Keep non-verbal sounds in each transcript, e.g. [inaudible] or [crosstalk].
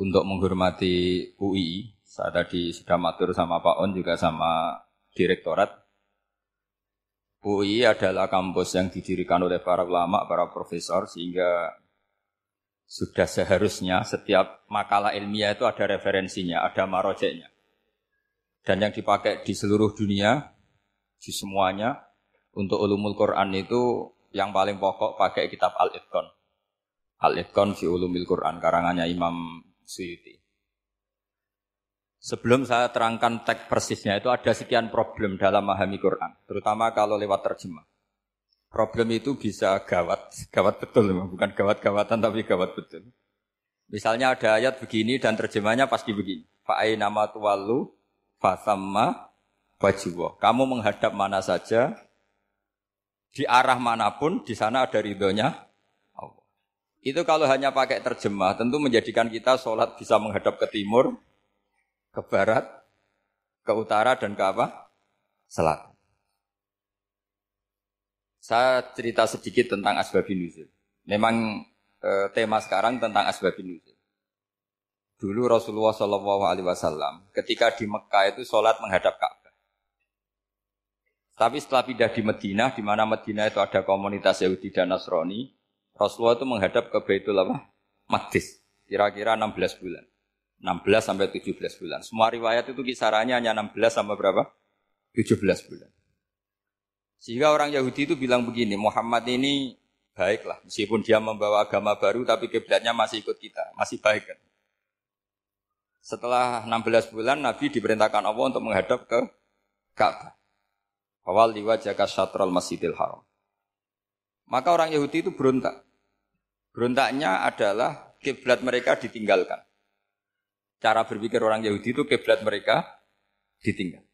untuk menghormati UI, saya tadi sudah matur sama Pak On juga sama direktorat. UI adalah kampus yang didirikan oleh para ulama, para profesor, sehingga sudah seharusnya setiap makalah ilmiah itu ada referensinya, ada marojeknya. Dan yang dipakai di seluruh dunia, di semuanya, untuk ulumul Quran itu yang paling pokok pakai kitab Al-Itqan. Al-Itqan fi ulumil Quran, karangannya Imam Suyuti. Sebelum saya terangkan teks persisnya itu ada sekian problem dalam memahami Quran, terutama kalau lewat terjemah. Problem itu bisa gawat, gawat betul, bukan gawat-gawatan tapi gawat betul. Misalnya ada ayat begini dan terjemahnya pasti begini. Fa'ai nama tuwalu fasamma wajibah. Kamu menghadap mana saja, di arah mana pun, di sana ada ridhonya itu kalau hanya pakai terjemah, tentu menjadikan kita sholat bisa menghadap ke timur, ke barat, ke utara, dan ke apa? Selatan. Saya cerita sedikit tentang asbabin nuzul. Memang e, tema sekarang tentang asbabin nuzul. Dulu Rasulullah Shallallahu Alaihi Wasallam ketika di Mekah itu sholat menghadap Ka'bah. Tapi setelah pindah di Medina, di mana Medina itu ada komunitas Yahudi dan Nasrani, Rasulullah itu menghadap ke Baitul apa? Maqdis. Kira-kira 16 bulan. 16 sampai 17 bulan. Semua riwayat itu kisarannya hanya 16 sampai berapa? 17 bulan. Sehingga orang Yahudi itu bilang begini, Muhammad ini baiklah. Meskipun dia membawa agama baru, tapi kiblatnya masih ikut kita. Masih baik kan? Setelah 16 bulan, Nabi diperintahkan Allah untuk menghadap ke Ka'bah. Awal jaga syatral masjidil haram. Maka orang Yahudi itu berontak. Berontaknya adalah kiblat mereka ditinggalkan. Cara berpikir orang Yahudi itu kiblat mereka ditinggal.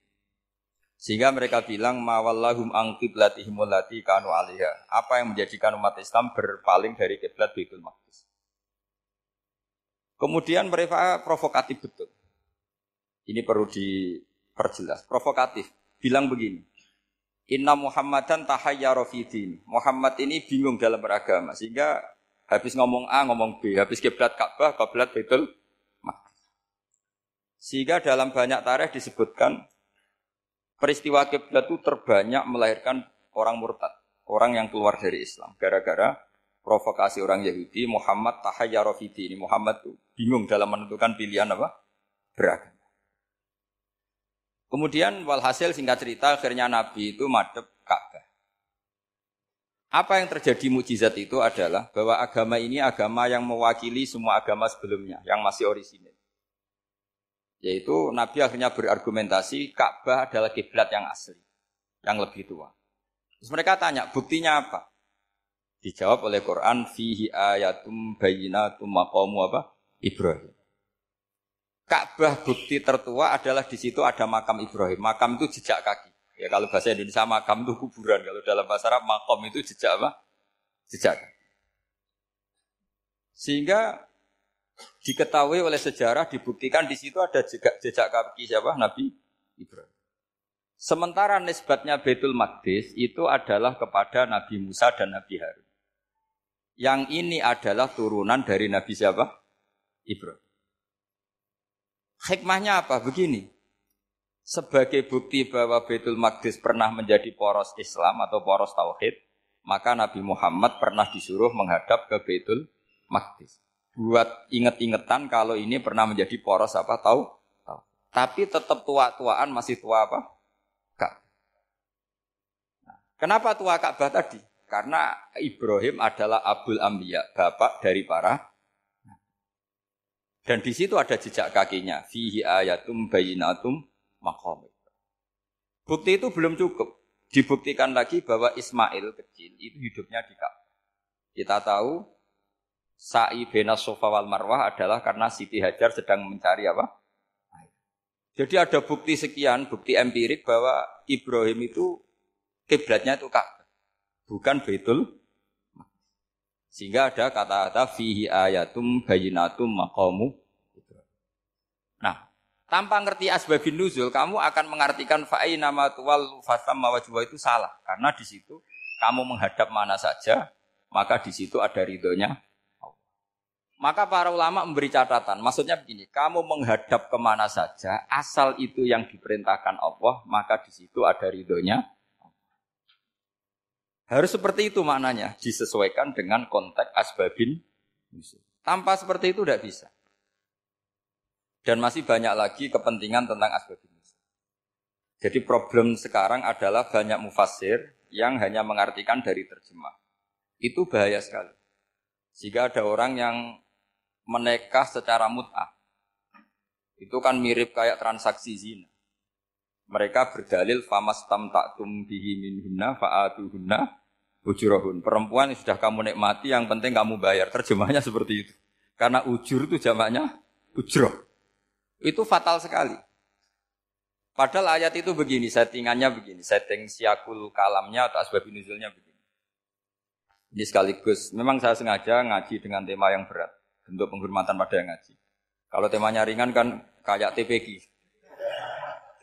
Sehingga mereka bilang mawallahum ang qiblatihim allati kanu alaiha. Apa yang menjadikan umat Islam berpaling dari kiblat Baitul Maqdis. Kemudian mereka provokatif betul. Ini perlu diperjelas. Provokatif. Bilang begini. Inna Muhammadan tahayyara fi Muhammad ini bingung dalam beragama sehingga Habis ngomong A, ngomong B. Habis kiblat Ka'bah, kiblat Baitul Maqdis. Sehingga dalam banyak tarikh disebutkan peristiwa kiblat itu terbanyak melahirkan orang murtad, orang yang keluar dari Islam gara-gara provokasi orang Yahudi Muhammad tahayyara ini Muhammad itu bingung dalam menentukan pilihan apa? beragama. Kemudian walhasil singkat cerita akhirnya Nabi itu madep Ka'bah. Apa yang terjadi mujizat itu adalah bahwa agama ini agama yang mewakili semua agama sebelumnya yang masih orisinil. Yaitu Nabi akhirnya berargumentasi Ka'bah adalah kiblat yang asli, yang lebih tua. Terus mereka tanya, buktinya apa? Dijawab oleh Quran, fihi ayatum bayinatum maqamu apa? Ibrahim. Ka'bah bukti tertua adalah di situ ada makam Ibrahim. Makam itu jejak kaki. Ya kalau bahasa Indonesia makam itu kuburan, kalau dalam bahasa Arab makom itu jejak apa? Jejak. Sehingga diketahui oleh sejarah dibuktikan di situ ada jejak, jejak kaki siapa? Nabi Ibrahim. Sementara nisbatnya Betul Maqdis itu adalah kepada Nabi Musa dan Nabi Harun. Yang ini adalah turunan dari Nabi siapa? Ibrahim. Hikmahnya apa? Begini sebagai bukti bahwa Baitul Maqdis pernah menjadi poros Islam atau poros tauhid, maka Nabi Muhammad pernah disuruh menghadap ke Baitul Maqdis. Buat inget-ingetan kalau ini pernah menjadi poros apa tahu? Tahu. Tapi tetap tua-tuaan masih tua apa? Kak. Nah, kenapa tua Ka'bah tadi? Karena Ibrahim adalah Abul Ambiya, bapak dari para dan di situ ada jejak kakinya. Fihi ayatum bayinatum makom. Bukti itu belum cukup. Dibuktikan lagi bahwa Ismail kecil itu hidupnya di Ka'bah. Kita tahu sa'i bena sofa wal marwah adalah karena Siti Hajar sedang mencari apa? Jadi ada bukti sekian, bukti empirik bahwa Ibrahim itu kiblatnya itu Ka'bah, bukan Baitul sehingga ada kata-kata fihi ayatum bayinatum maqamu tanpa ngerti asbabin nuzul, kamu akan mengartikan fa'i nama tuwal fasam mawajwa itu salah. Karena di situ kamu menghadap mana saja, maka di situ ada ridhonya maka para ulama memberi catatan. Maksudnya begini, kamu menghadap ke mana saja, asal itu yang diperintahkan Allah, maka di situ ada ridhonya harus seperti itu maknanya, disesuaikan dengan konteks asbabin Tanpa seperti itu tidak bisa. Dan masih banyak lagi kepentingan tentang asbabin Jadi problem sekarang adalah banyak mufasir yang hanya mengartikan dari terjemah. Itu bahaya sekali. Jika ada orang yang menikah secara mut'ah. Itu kan mirip kayak transaksi zina. Mereka berdalil famas tam taktum bihi minhunna fa'atuhunna ujurahun. Perempuan yang sudah kamu nikmati yang penting kamu bayar. Terjemahnya seperti itu. Karena ujur itu jamaknya ujroh. Itu fatal sekali. Padahal ayat itu begini, settingannya begini, setting siakul kalamnya atau asbab nuzulnya begini. Ini sekaligus, memang saya sengaja ngaji dengan tema yang berat, bentuk penghormatan pada yang ngaji. Kalau temanya ringan kan kayak TPG,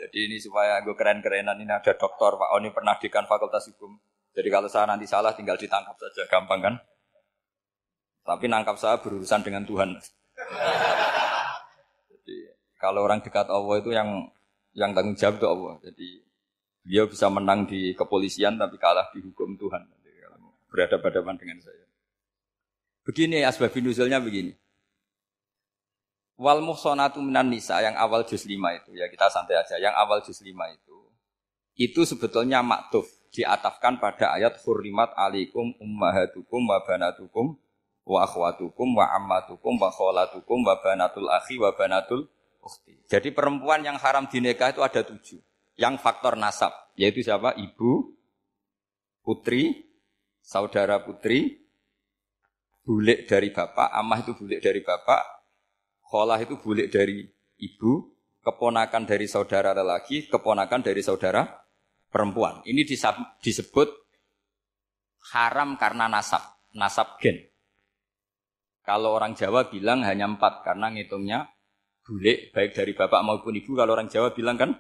jadi ini supaya gue keren-kerenan ini ada dokter Pak Oni pernah dekan Fakultas Hukum. Jadi kalau saya nanti salah tinggal ditangkap saja, gampang kan? Tapi nangkap saya berurusan dengan Tuhan. Kalau orang dekat Allah itu yang yang tanggung jawab itu Allah. Jadi dia bisa menang di kepolisian tapi kalah di hukum Tuhan. Berhadapan-hadapan dengan saya. Begini asbabun nuzulnya begini. Wal muhsonatu minan nisa yang awal juz 5 itu ya kita santai aja. Yang awal juz 5 itu itu sebetulnya maktuf diatafkan pada ayat hurrimat alikum ummahatukum wa banatukum wa akhwatukum wa ammatukum wa kholatukum wa banatul akhi wa banatul Jadi perempuan yang haram dinikah itu ada tujuh. Yang faktor nasab, yaitu siapa? Ibu, putri, saudara putri, bulik dari bapak, amah itu bulik dari bapak, Kholah itu bulik dari ibu, keponakan dari saudara lelaki, keponakan dari saudara perempuan. Ini disebut haram karena nasab, nasab gen. Kalau orang Jawa bilang hanya empat karena ngitungnya bulik baik dari bapak maupun ibu. Kalau orang Jawa bilang kan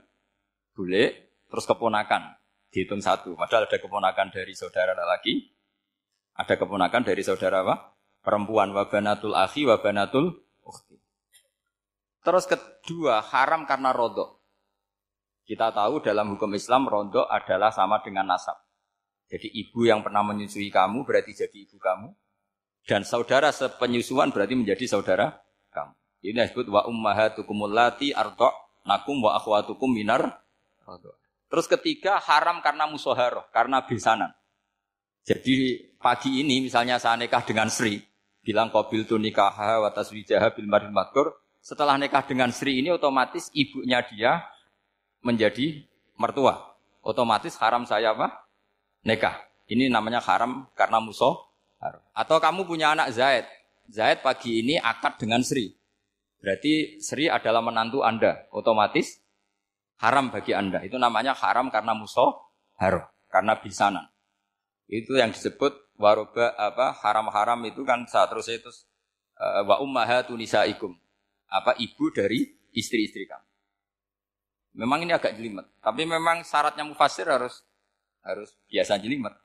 bulik terus keponakan dihitung satu. Padahal ada keponakan dari saudara lelaki, ada keponakan dari saudara apa? Perempuan wabanatul akhi wabanatul ukhti. Terus kedua, haram karena rodok. Kita tahu dalam hukum Islam rodok adalah sama dengan nasab. Jadi ibu yang pernah menyusui kamu berarti jadi ibu kamu. Dan saudara sepenyusuan berarti menjadi saudara. Ini disebut wa ummahatukum allati ardo nakum wa akhwatukum minar. Terus ketiga, haram karena musoharoh, karena besanan. Jadi pagi ini misalnya saya nikah dengan Sri, bilang qabil tu nikah wa taswijaha bil setelah nikah dengan Sri ini otomatis ibunya dia menjadi mertua. Otomatis haram saya apa? Nikah. Ini namanya haram karena musuh. Atau kamu punya anak Zaid. Zaid pagi ini akad dengan Sri. Berarti Sri adalah menantu Anda. Otomatis haram bagi Anda. Itu namanya haram karena musuh haram. Karena bisanan. Itu yang disebut waroba apa haram-haram itu kan saat terus itu uh, wa ummahatu nisaikum apa ibu dari istri-istri kamu. Memang ini agak jelimet, tapi memang syaratnya mufasir harus harus biasa jelimet.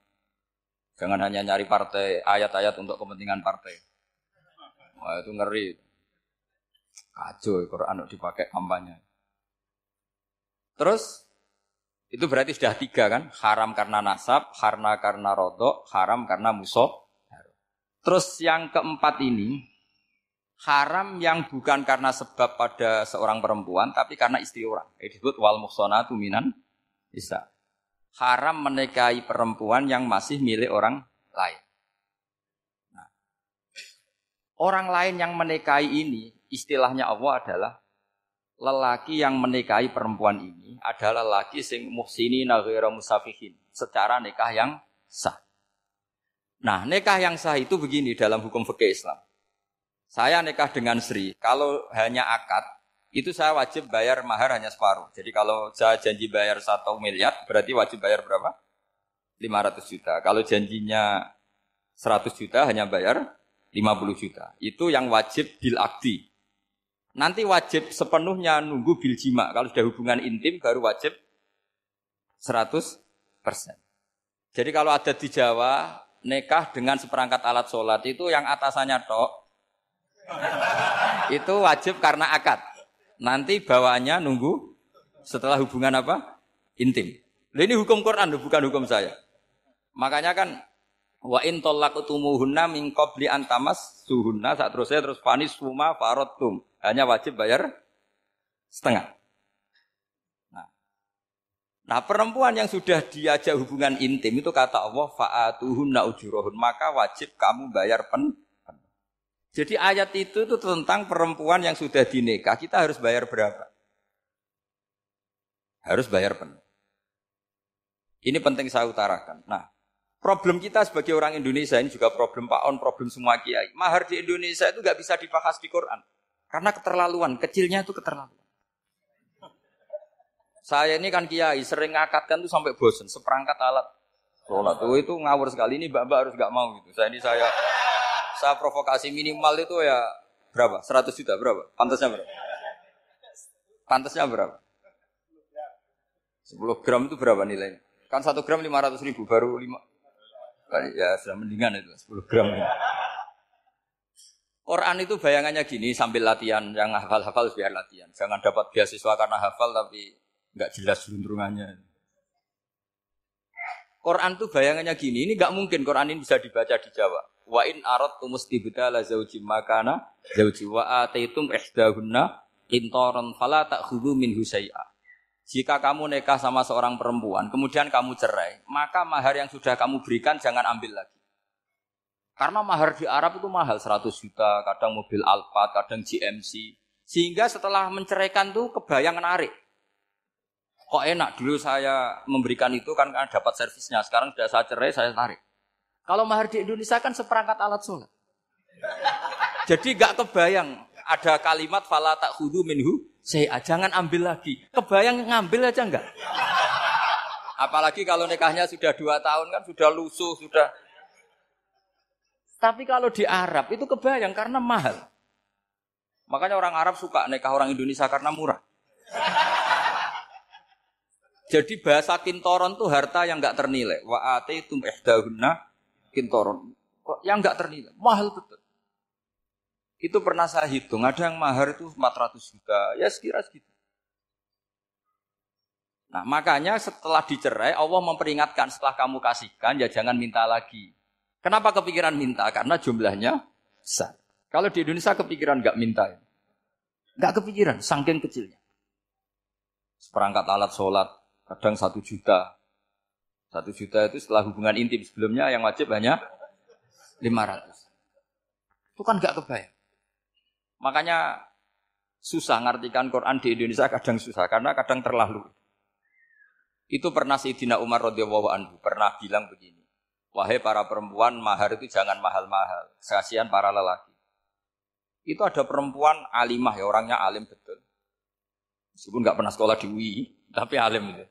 Jangan hanya nyari partai ayat-ayat untuk kepentingan partai. Wah itu ngeri. Kacau Quran dipakai kampanye. Terus itu berarti sudah tiga kan? Haram karena nasab, karena karena rodok, haram karena musuh. Terus yang keempat ini haram yang bukan karena sebab pada seorang perempuan, tapi karena istri orang. Ini disebut wal muhsanatu minan bisa. Haram menikahi perempuan yang masih milik orang lain. Nah, orang lain yang menikahi ini, istilahnya Allah adalah lelaki yang menikahi perempuan ini adalah lelaki sing muhsini naghira musafihin secara nikah yang sah. Nah, nikah yang sah itu begini dalam hukum fikih Islam. Saya nikah dengan Sri, kalau hanya akad, itu saya wajib bayar mahar hanya separuh. Jadi kalau saya janji bayar satu miliar, berarti wajib bayar berapa? 500 juta. Kalau janjinya 100 juta hanya bayar 50 juta. Itu yang wajib bil. Nanti wajib sepenuhnya nunggu bil jima. Kalau sudah hubungan intim baru wajib 100 persen. Jadi kalau ada di Jawa, nekah dengan seperangkat alat sholat itu yang atasannya tok, itu wajib karena akad. Nanti bawaannya nunggu setelah hubungan apa? Intim. ini hukum Quran, bukan hukum saya. Makanya kan wa in talaqtumuhunna min qabli an suhunna saat terusnya terus fanis suma farotum hanya wajib bayar setengah. Nah, nah perempuan yang sudah diajak hubungan intim itu kata Allah faatuhunna ujurahun maka wajib kamu bayar pen jadi ayat itu itu tentang perempuan yang sudah dinikah, kita harus bayar berapa? Harus bayar penuh. Ini penting saya utarakan. Nah, problem kita sebagai orang Indonesia ini juga problem Pak On, problem semua kiai. Mahar di Indonesia itu nggak bisa dibahas di Quran. Karena keterlaluan, kecilnya itu keterlaluan. Saya ini kan kiai, sering ngakatkan tuh sampai bosen, seperangkat alat sholat. Tuh itu ngawur sekali, ini mbak-mbak harus nggak mau gitu. Saya ini saya saya provokasi minimal itu ya berapa? 100 juta berapa? Pantasnya berapa? Pantasnya berapa? 10 gram itu berapa nilainya? Kan 1 gram 500 ribu, baru 5. Ya sudah mendingan itu, 10 gram. Quran itu bayangannya gini sambil latihan, yang hafal-hafal biar latihan. Jangan dapat beasiswa karena hafal tapi nggak jelas luntrungannya. Quran itu bayangannya gini, ini nggak mungkin Quran ini bisa dibaca di Jawa. Wa in arat la zauji makana zauji wa ataitum ihdahunna intoron fala ta'khudhu minhu syai'a. Jika kamu nikah sama seorang perempuan, kemudian kamu cerai, maka mahar yang sudah kamu berikan jangan ambil lagi. Karena mahar di Arab itu mahal 100 juta, kadang mobil Alphard, kadang GMC. Sehingga setelah menceraikan tuh kebayang narik. Kok enak dulu saya memberikan itu kan karena dapat servisnya. Sekarang sudah saya cerai, saya tarik. Kalau mahar di Indonesia kan seperangkat alat sholat. Jadi gak kebayang ada kalimat fala tak hudu minhu saya jangan ambil lagi. Kebayang ngambil aja enggak? Apalagi kalau nikahnya sudah dua tahun kan sudah lusuh sudah. Tapi kalau di Arab itu kebayang karena mahal. Makanya orang Arab suka nikah orang Indonesia karena murah. [laughs] Jadi bahasa kintoron tuh harta yang nggak ternilai. Wa tum ihdahunna kintoron. Yang nggak ternilai, mahal betul. Itu pernah saya hitung, ada yang mahar itu 400 juta, ya sekira segitu. Nah makanya setelah dicerai, Allah memperingatkan setelah kamu kasihkan, ya jangan minta lagi. Kenapa kepikiran minta? Karena jumlahnya besar. Kalau di Indonesia kepikiran nggak minta, nggak kepikiran, saking kecilnya. Seperangkat alat sholat, kadang satu juta, satu juta itu setelah hubungan intim sebelumnya yang wajib hanya 500. Itu kan gak kebayang. Makanya susah ngartikan Quran di Indonesia kadang susah karena kadang terlalu. Itu pernah Sayyidina Umar radhiyallahu anhu pernah bilang begini. Wahai para perempuan, mahar itu jangan mahal-mahal. Kasihan para lelaki. Itu ada perempuan alimah ya, orangnya alim betul. Meskipun nggak pernah sekolah di UI, tapi alim itu.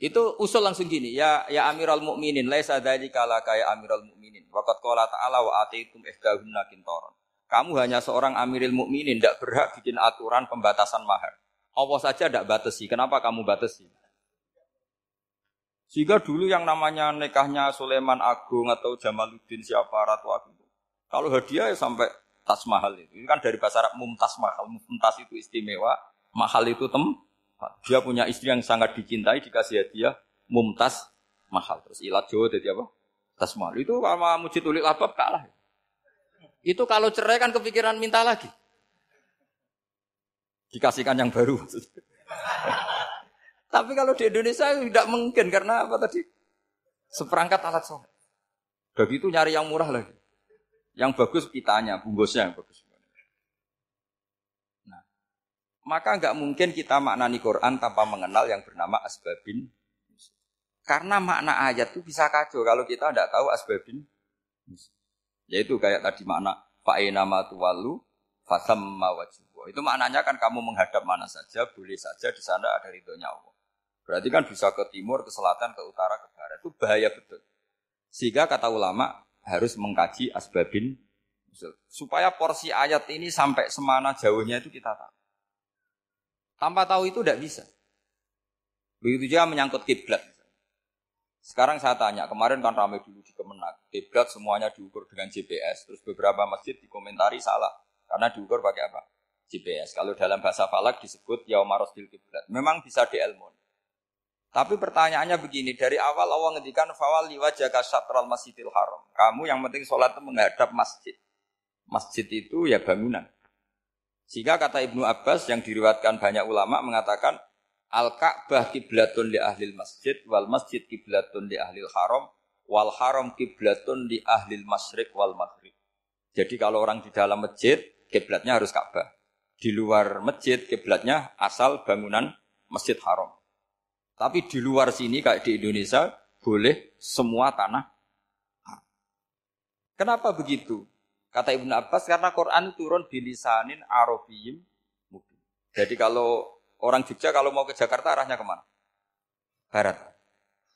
Itu usul langsung gini, ya ya Amirul Mukminin, laisa dzalika laka ya Amirul Mukminin. Waqat qala ta'ala wa ataitum ihdahunna kintaran. Kamu hanya seorang Amirul Mukminin, tidak berhak bikin aturan pembatasan mahar. Allah saja tidak batasi. Kenapa kamu batasi? Sehingga dulu yang namanya nikahnya Sulaiman Agung atau Jamaluddin siapa Ratu Agung. Kalau hadiah ya sampai tas mahal itu. Ini kan dari bahasa Arab mumtaz mahal. Mumtaz itu istimewa, mahal itu tem dia punya istri yang sangat dicintai, dikasih hadiah, mumtaz, mahal. Terus ilat Jawa jadi apa? Tas mahal. Itu sama mujid ulik labab kalah. Itu kalau cerai kan kepikiran minta lagi. Dikasihkan yang baru. Tapi kalau di Indonesia tidak mungkin karena apa tadi? Seperangkat alat sholat. Begitu nyari yang murah lagi. Yang bagus kitanya, bungkusnya yang bagus. maka nggak mungkin kita maknani Quran tanpa mengenal yang bernama asbabin. Karena makna ayat itu bisa kacau kalau kita tidak tahu asbabin. Yaitu kayak tadi makna fa'ina tuwalu fasamma wajibah. Itu maknanya kan kamu menghadap mana saja, boleh saja di sana ada ridhonya Allah. Berarti kan bisa ke timur, ke selatan, ke utara, ke barat. Itu bahaya betul. Sehingga kata ulama harus mengkaji asbabin supaya porsi ayat ini sampai semana jauhnya itu kita tahu. Tanpa tahu itu tidak bisa. Begitu juga menyangkut kiblat. Sekarang saya tanya, kemarin kan ramai dulu di Kemenak, kiblat semuanya diukur dengan GPS, terus beberapa masjid dikomentari salah. Karena diukur pakai apa? GPS. Kalau dalam bahasa falak disebut yaumarosdil kiblat. Memang bisa dielmon. Tapi pertanyaannya begini, dari awal Allah ngendikan fawal liwajaka syatral masjidil haram. Kamu yang penting sholat itu menghadap masjid. Masjid itu ya bangunan. Sehingga kata Ibnu Abbas yang diriwatkan banyak ulama mengatakan Al-Ka'bah kiblatun li ahli masjid wal masjid kiblatun li ahli haram wal haram kiblatun li ahli masyrik wal maghrib. Jadi kalau orang di dalam masjid kiblatnya harus Ka'bah. Di luar masjid kiblatnya asal bangunan Masjid Haram. Tapi di luar sini kayak di Indonesia boleh semua tanah. Kenapa begitu? Kata Ibnu Abbas karena Quran turun bilisanin Arabiyim mungkin. Jadi kalau orang Jogja kalau mau ke Jakarta arahnya ke mana? Barat.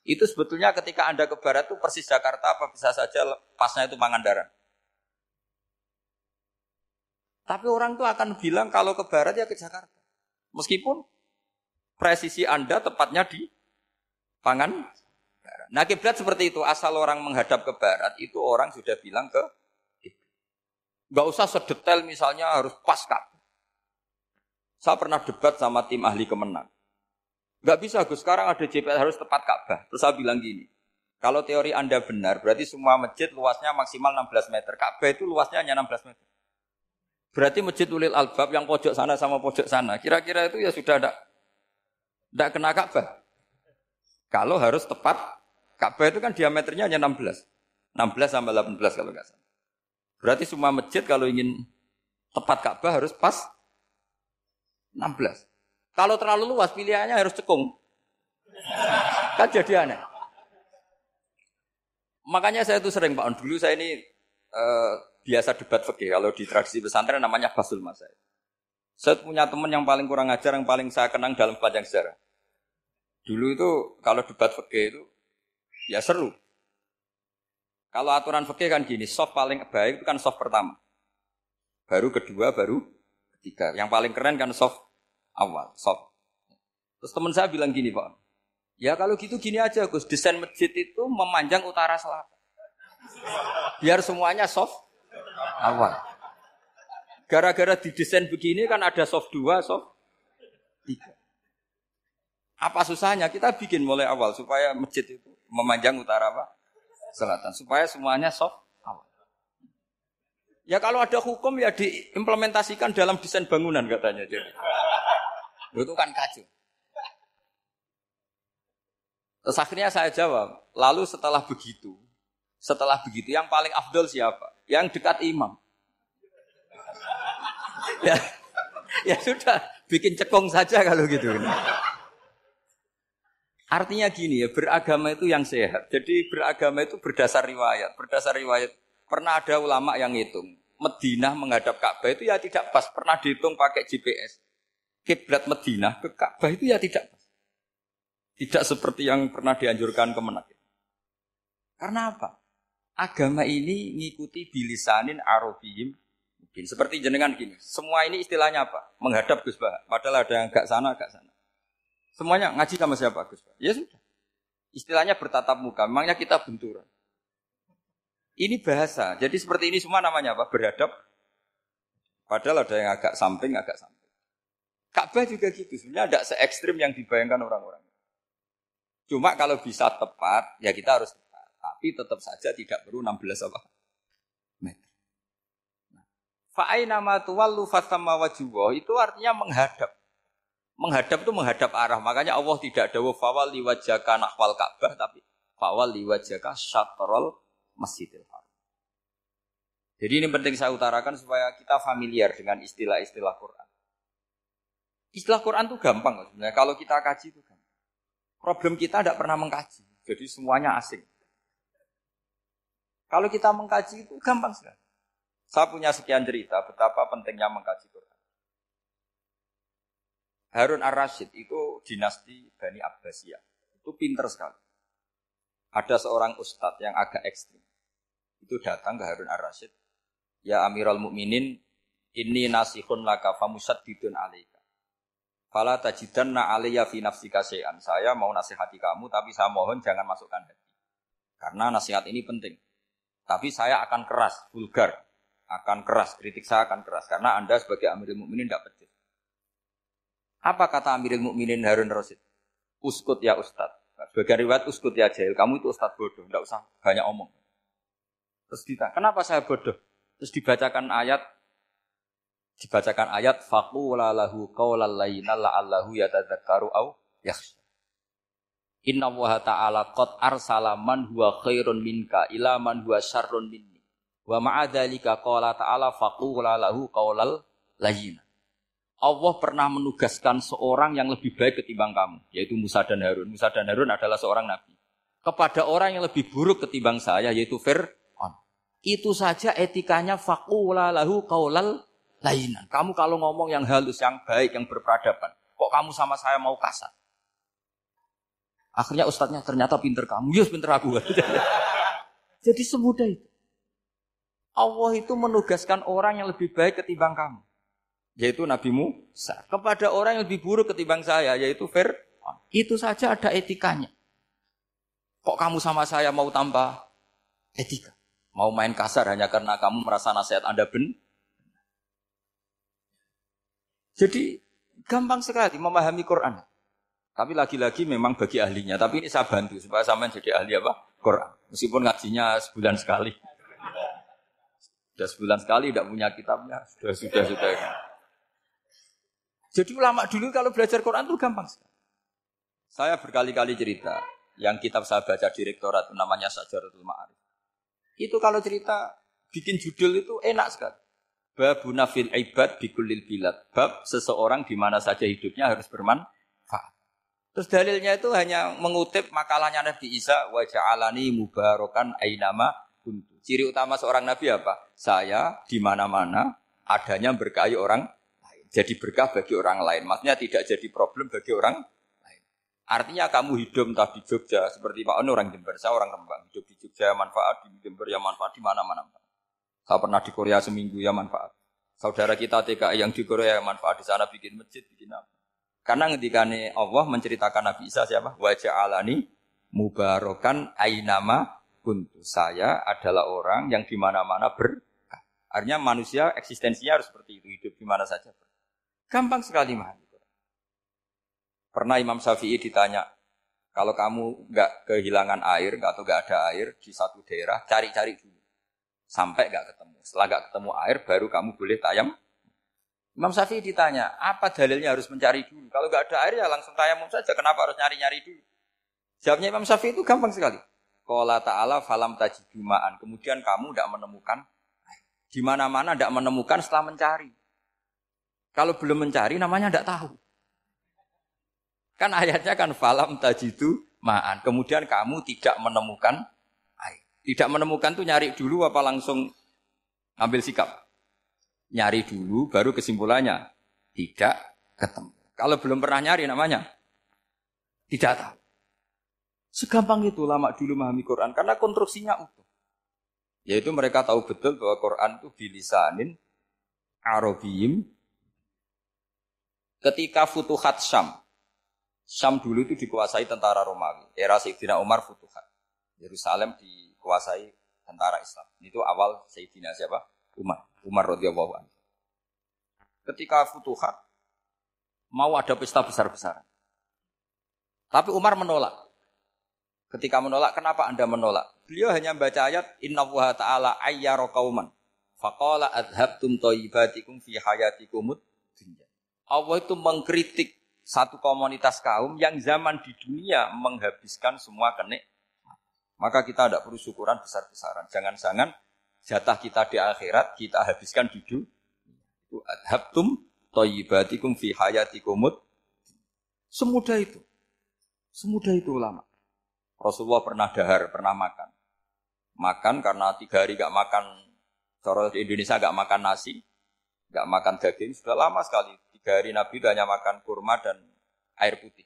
Itu sebetulnya ketika Anda ke barat itu persis Jakarta apa bisa saja pasnya itu Pangandaran. Tapi orang tuh akan bilang kalau ke barat ya ke Jakarta. Meskipun presisi Anda tepatnya di pangan barat. Nah kiblat seperti itu, asal orang menghadap ke barat, itu orang sudah bilang ke Gak usah sedetail misalnya harus pas kak. Saya pernah debat sama tim ahli kemenang. Gak bisa Gus, sekarang ada JPS harus tepat Ka'bah. Terus saya bilang gini, kalau teori Anda benar, berarti semua masjid luasnya maksimal 16 meter. Ka'bah itu luasnya hanya 16 meter. Berarti masjid ulil albab yang pojok sana sama pojok sana. Kira-kira itu ya sudah ada tidak kena Ka'bah. Kalau harus tepat, Ka'bah itu kan diameternya hanya 16. 16 sampai 18 kalau nggak salah. Berarti semua masjid kalau ingin tepat Ka'bah harus pas 16. Kalau terlalu luas pilihannya harus cekung. Kan jadi aneh. Makanya saya itu sering Pak, dulu saya ini uh, biasa debat fikih kalau di tradisi pesantren namanya basul masai. Saya punya teman yang paling kurang ajar yang paling saya kenang dalam panjang sejarah. Dulu itu kalau debat fikih itu ya seru. Kalau aturan fikih kan gini, soft paling baik itu kan soft pertama. Baru kedua, baru ketiga. Yang paling keren kan soft awal, soft. Terus teman saya bilang gini, Pak. Ya kalau gitu gini aja, Gus. Desain masjid itu memanjang utara selatan. Biar semuanya soft awal. Gara-gara didesain begini kan ada soft 2, soft 3. Apa susahnya? Kita bikin mulai awal supaya masjid itu memanjang utara apa? Selatan. Supaya semuanya soft awal. Ya kalau ada hukum ya diimplementasikan dalam desain bangunan katanya. Jadi. Itu kan kacau. Terus akhirnya saya jawab, lalu setelah begitu, setelah begitu yang paling afdol siapa? Yang dekat imam. [laughs] ya, ya sudah, bikin cekong saja kalau gitu. Artinya gini ya, beragama itu yang sehat. Jadi beragama itu berdasar riwayat. Berdasar riwayat, pernah ada ulama yang ngitung. Medina menghadap Ka'bah itu ya tidak pas. Pernah dihitung pakai GPS. Kiblat Medina ke Ka'bah itu ya tidak pas. Tidak seperti yang pernah dianjurkan ke Menak. Karena apa? agama ini ngikuti bilisanin mungkin seperti jenengan gini. Semua ini istilahnya apa? Menghadap Gus Bah. Padahal ada yang agak sana, agak sana. Semuanya ngaji sama siapa Gus? Ya sudah. Istilahnya bertatap muka. Memangnya kita benturan. Ini bahasa. Jadi seperti ini semua namanya apa? Berhadap. Padahal ada yang agak samping, agak samping. Ka'bah juga gitu. Sebenarnya ada se ekstrim yang dibayangkan orang-orang. Cuma kalau bisa tepat, ya kita harus tapi tetap saja tidak perlu 16 apa? meter. Nah, Fa'aina ma tuwallu fasamma wajhuwa itu artinya menghadap. Menghadap itu menghadap arah. Makanya Allah tidak dawa fawal liwajaka nahwal Ka'bah tapi fawal liwajaka syatrol Masjidil Haram. Jadi ini penting saya utarakan supaya kita familiar dengan istilah-istilah Quran. Istilah Quran itu gampang sebenarnya. Kalau kita kaji itu gampang. Problem kita tidak pernah mengkaji. Jadi semuanya asing. Kalau kita mengkaji itu gampang sekali. Saya punya sekian cerita betapa pentingnya mengkaji Quran. Harun ar-Rasyid itu dinasti Bani Abbasiyah. Itu pinter sekali. Ada seorang ustadz yang agak ekstrim. Itu datang ke Harun ar-Rasyid. Ya Amirul Mukminin, ini nasihun laka famusaddidun alaika. Fala tajidanna alaiya fi nafsika syai'an. Saya mau nasihati kamu, tapi saya mohon jangan masukkan hati. Karena nasihat ini penting. Tapi saya akan keras, vulgar. Akan keras, kritik saya akan keras. Karena Anda sebagai Amirul Mukminin tidak pedes. Apa kata Amirul Mukminin Harun Rasid? Uskut ya Ustad. Sebagai riwayat uskut ya jahil. Kamu itu Ustad bodoh. Tidak usah banyak omong. Terus ditanya, kenapa saya bodoh? Terus dibacakan ayat dibacakan ayat faqula lahu qaulal layyina la'allahu yatadzakkaru au yakhsha. Inna wa ta'ala qad arsala man huwa khairun minka ila man huwa syarrun minni. Wa ma'adzalika qala ta'ala faqula lahu qaulal layyina. Allah pernah menugaskan seorang yang lebih baik ketimbang kamu, yaitu Musa dan Harun. Musa dan Harun adalah seorang nabi. Kepada orang yang lebih buruk ketimbang saya, yaitu Fir'aun. Itu saja etikanya faqula lahu qaulal lainan. Kamu kalau ngomong yang halus, yang baik, yang berperadaban, kok kamu sama saya mau kasar? Akhirnya ustadznya ternyata pinter kamu, yes pinter aku. [laughs] Jadi semudah itu. Allah itu menugaskan orang yang lebih baik ketimbang kamu. Yaitu Nabi Musa. Kepada orang yang lebih buruk ketimbang saya, yaitu Fir'aun. Itu saja ada etikanya. Kok kamu sama saya mau tambah etika? Mau main kasar hanya karena kamu merasa nasihat Anda benar? Jadi gampang sekali memahami Quran. Tapi lagi-lagi memang bagi ahlinya. Tapi ini saya bantu supaya sampean jadi ahli apa? Quran. Meskipun ngajinya sebulan sekali. Sudah sebulan sekali tidak punya kitabnya. Sudah, sudah, sudah. Jadi ulama dulu kalau belajar Quran itu gampang sekali. Saya berkali-kali cerita. Yang kitab saya baca direktorat namanya Sajaratul Ma'arif. Itu kalau cerita bikin judul itu enak sekali. Babu nafil ibad bikulil bilad. Bab seseorang di mana saja hidupnya harus bermanfaat. Terus dalilnya itu hanya mengutip makalahnya Nabi Isa wa ja'alani mubarakan ainama kuntu. Ciri utama seorang nabi apa? Saya di mana-mana adanya berkahi orang. Jadi berkah bagi orang lain. Maksudnya tidak jadi problem bagi orang lain. Artinya kamu hidup entah di Jogja seperti Pak Ono orang Jember, saya orang Rembang. Hidup di Jogja manfaat, di Jember ya manfaat di mana-mana. Saya pernah di Korea seminggu ya manfaat. Saudara kita TKI yang di Korea manfaat di sana bikin masjid, bikin apa. Karena ngendikane Allah menceritakan Nabi Isa siapa? Wajah alani mubarokan ainama kuntu. Saya adalah orang yang di mana-mana berkah. Artinya manusia eksistensinya harus seperti itu, hidup di mana saja. Gampang sekali mah. Pernah Imam Syafi'i ditanya, kalau kamu nggak kehilangan air atau nggak ada air di satu daerah, cari-cari dulu sampai gak ketemu. Setelah gak ketemu air, baru kamu boleh tayam. Imam Syafi'i ditanya, apa dalilnya harus mencari dulu? Kalau gak ada air ya langsung tayamum saja. Kenapa harus nyari-nyari dulu? Jawabnya Imam Syafi'i itu gampang sekali. Qala ta'ala falam tajidumaan. Kemudian kamu tidak menemukan di mana-mana tidak menemukan setelah mencari. Kalau belum mencari namanya tidak tahu. Kan ayatnya kan falam tajidu ma'an. Kemudian kamu tidak menemukan tidak menemukan tuh nyari dulu apa langsung ambil sikap? Nyari dulu baru kesimpulannya tidak ketemu. Kalau belum pernah nyari namanya tidak tahu. Segampang itu lama dulu memahami Quran karena konstruksinya utuh. Yaitu mereka tahu betul bahwa Quran itu bilisanin Arabiyim ketika Futuhat Syam. Syam dulu itu dikuasai tentara Romawi. Era Sayyidina Umar Futuhat. Yerusalem di kuasai tentara Islam. Itu awal Sayyidina siapa? Umar. Umar radhiyallahu anhu. Ketika Futuhat mau ada pesta besar-besaran. Tapi Umar menolak. Ketika menolak, kenapa Anda menolak? Beliau hanya membaca ayat Inna wa ta'ala ayyara qauman faqala adhabtum thayyibatikum fi hayatikumud dunya. Allah itu mengkritik satu komunitas kaum yang zaman di dunia menghabiskan semua kenik maka kita tidak perlu syukuran besar-besaran. Jangan-jangan jatah kita di akhirat kita habiskan di dunia. Itu toyibatikum fi hayatikumut. Semudah itu. Semudah itu ulama. Rasulullah pernah dahar, pernah makan. Makan karena tiga hari gak makan Cara di Indonesia nggak makan nasi, nggak makan daging sudah lama sekali. Tiga hari Nabi itu hanya makan kurma dan air putih.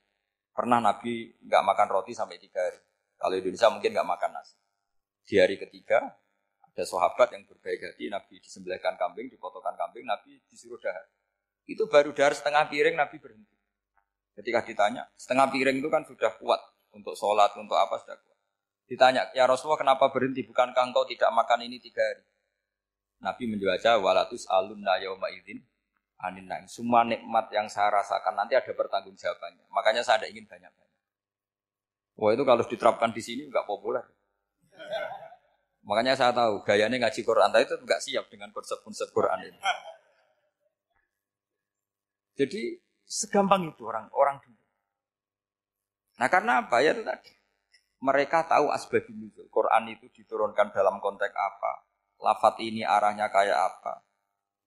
Pernah Nabi nggak makan roti sampai tiga hari. Kalau Indonesia mungkin nggak makan nasi. Di hari ketiga ada sahabat yang berbaik hati, Nabi disembelihkan kambing, dipotongkan kambing, Nabi disuruh dahar. Itu baru dahar setengah piring, Nabi berhenti. Ketika ditanya, setengah piring itu kan sudah kuat untuk sholat, untuk apa sudah kuat. Ditanya, ya Rasulullah kenapa berhenti? Bukankah engkau tidak makan ini tiga hari? Nabi menjawab, walatus alun yauma idzin anin. Semua nikmat yang saya rasakan nanti ada pertanggungjawabannya. Makanya saya tidak ingin banyak-banyak. Wah itu kalau diterapkan di sini nggak populer. Makanya saya tahu gayanya ngaji Quran itu nggak siap dengan konsep-konsep Quran ini. Jadi segampang itu orang orang dulu. Nah karena apa ya itu tadi mereka tahu asbabun nuzul. Quran itu diturunkan dalam konteks apa? Lafat ini arahnya kayak apa?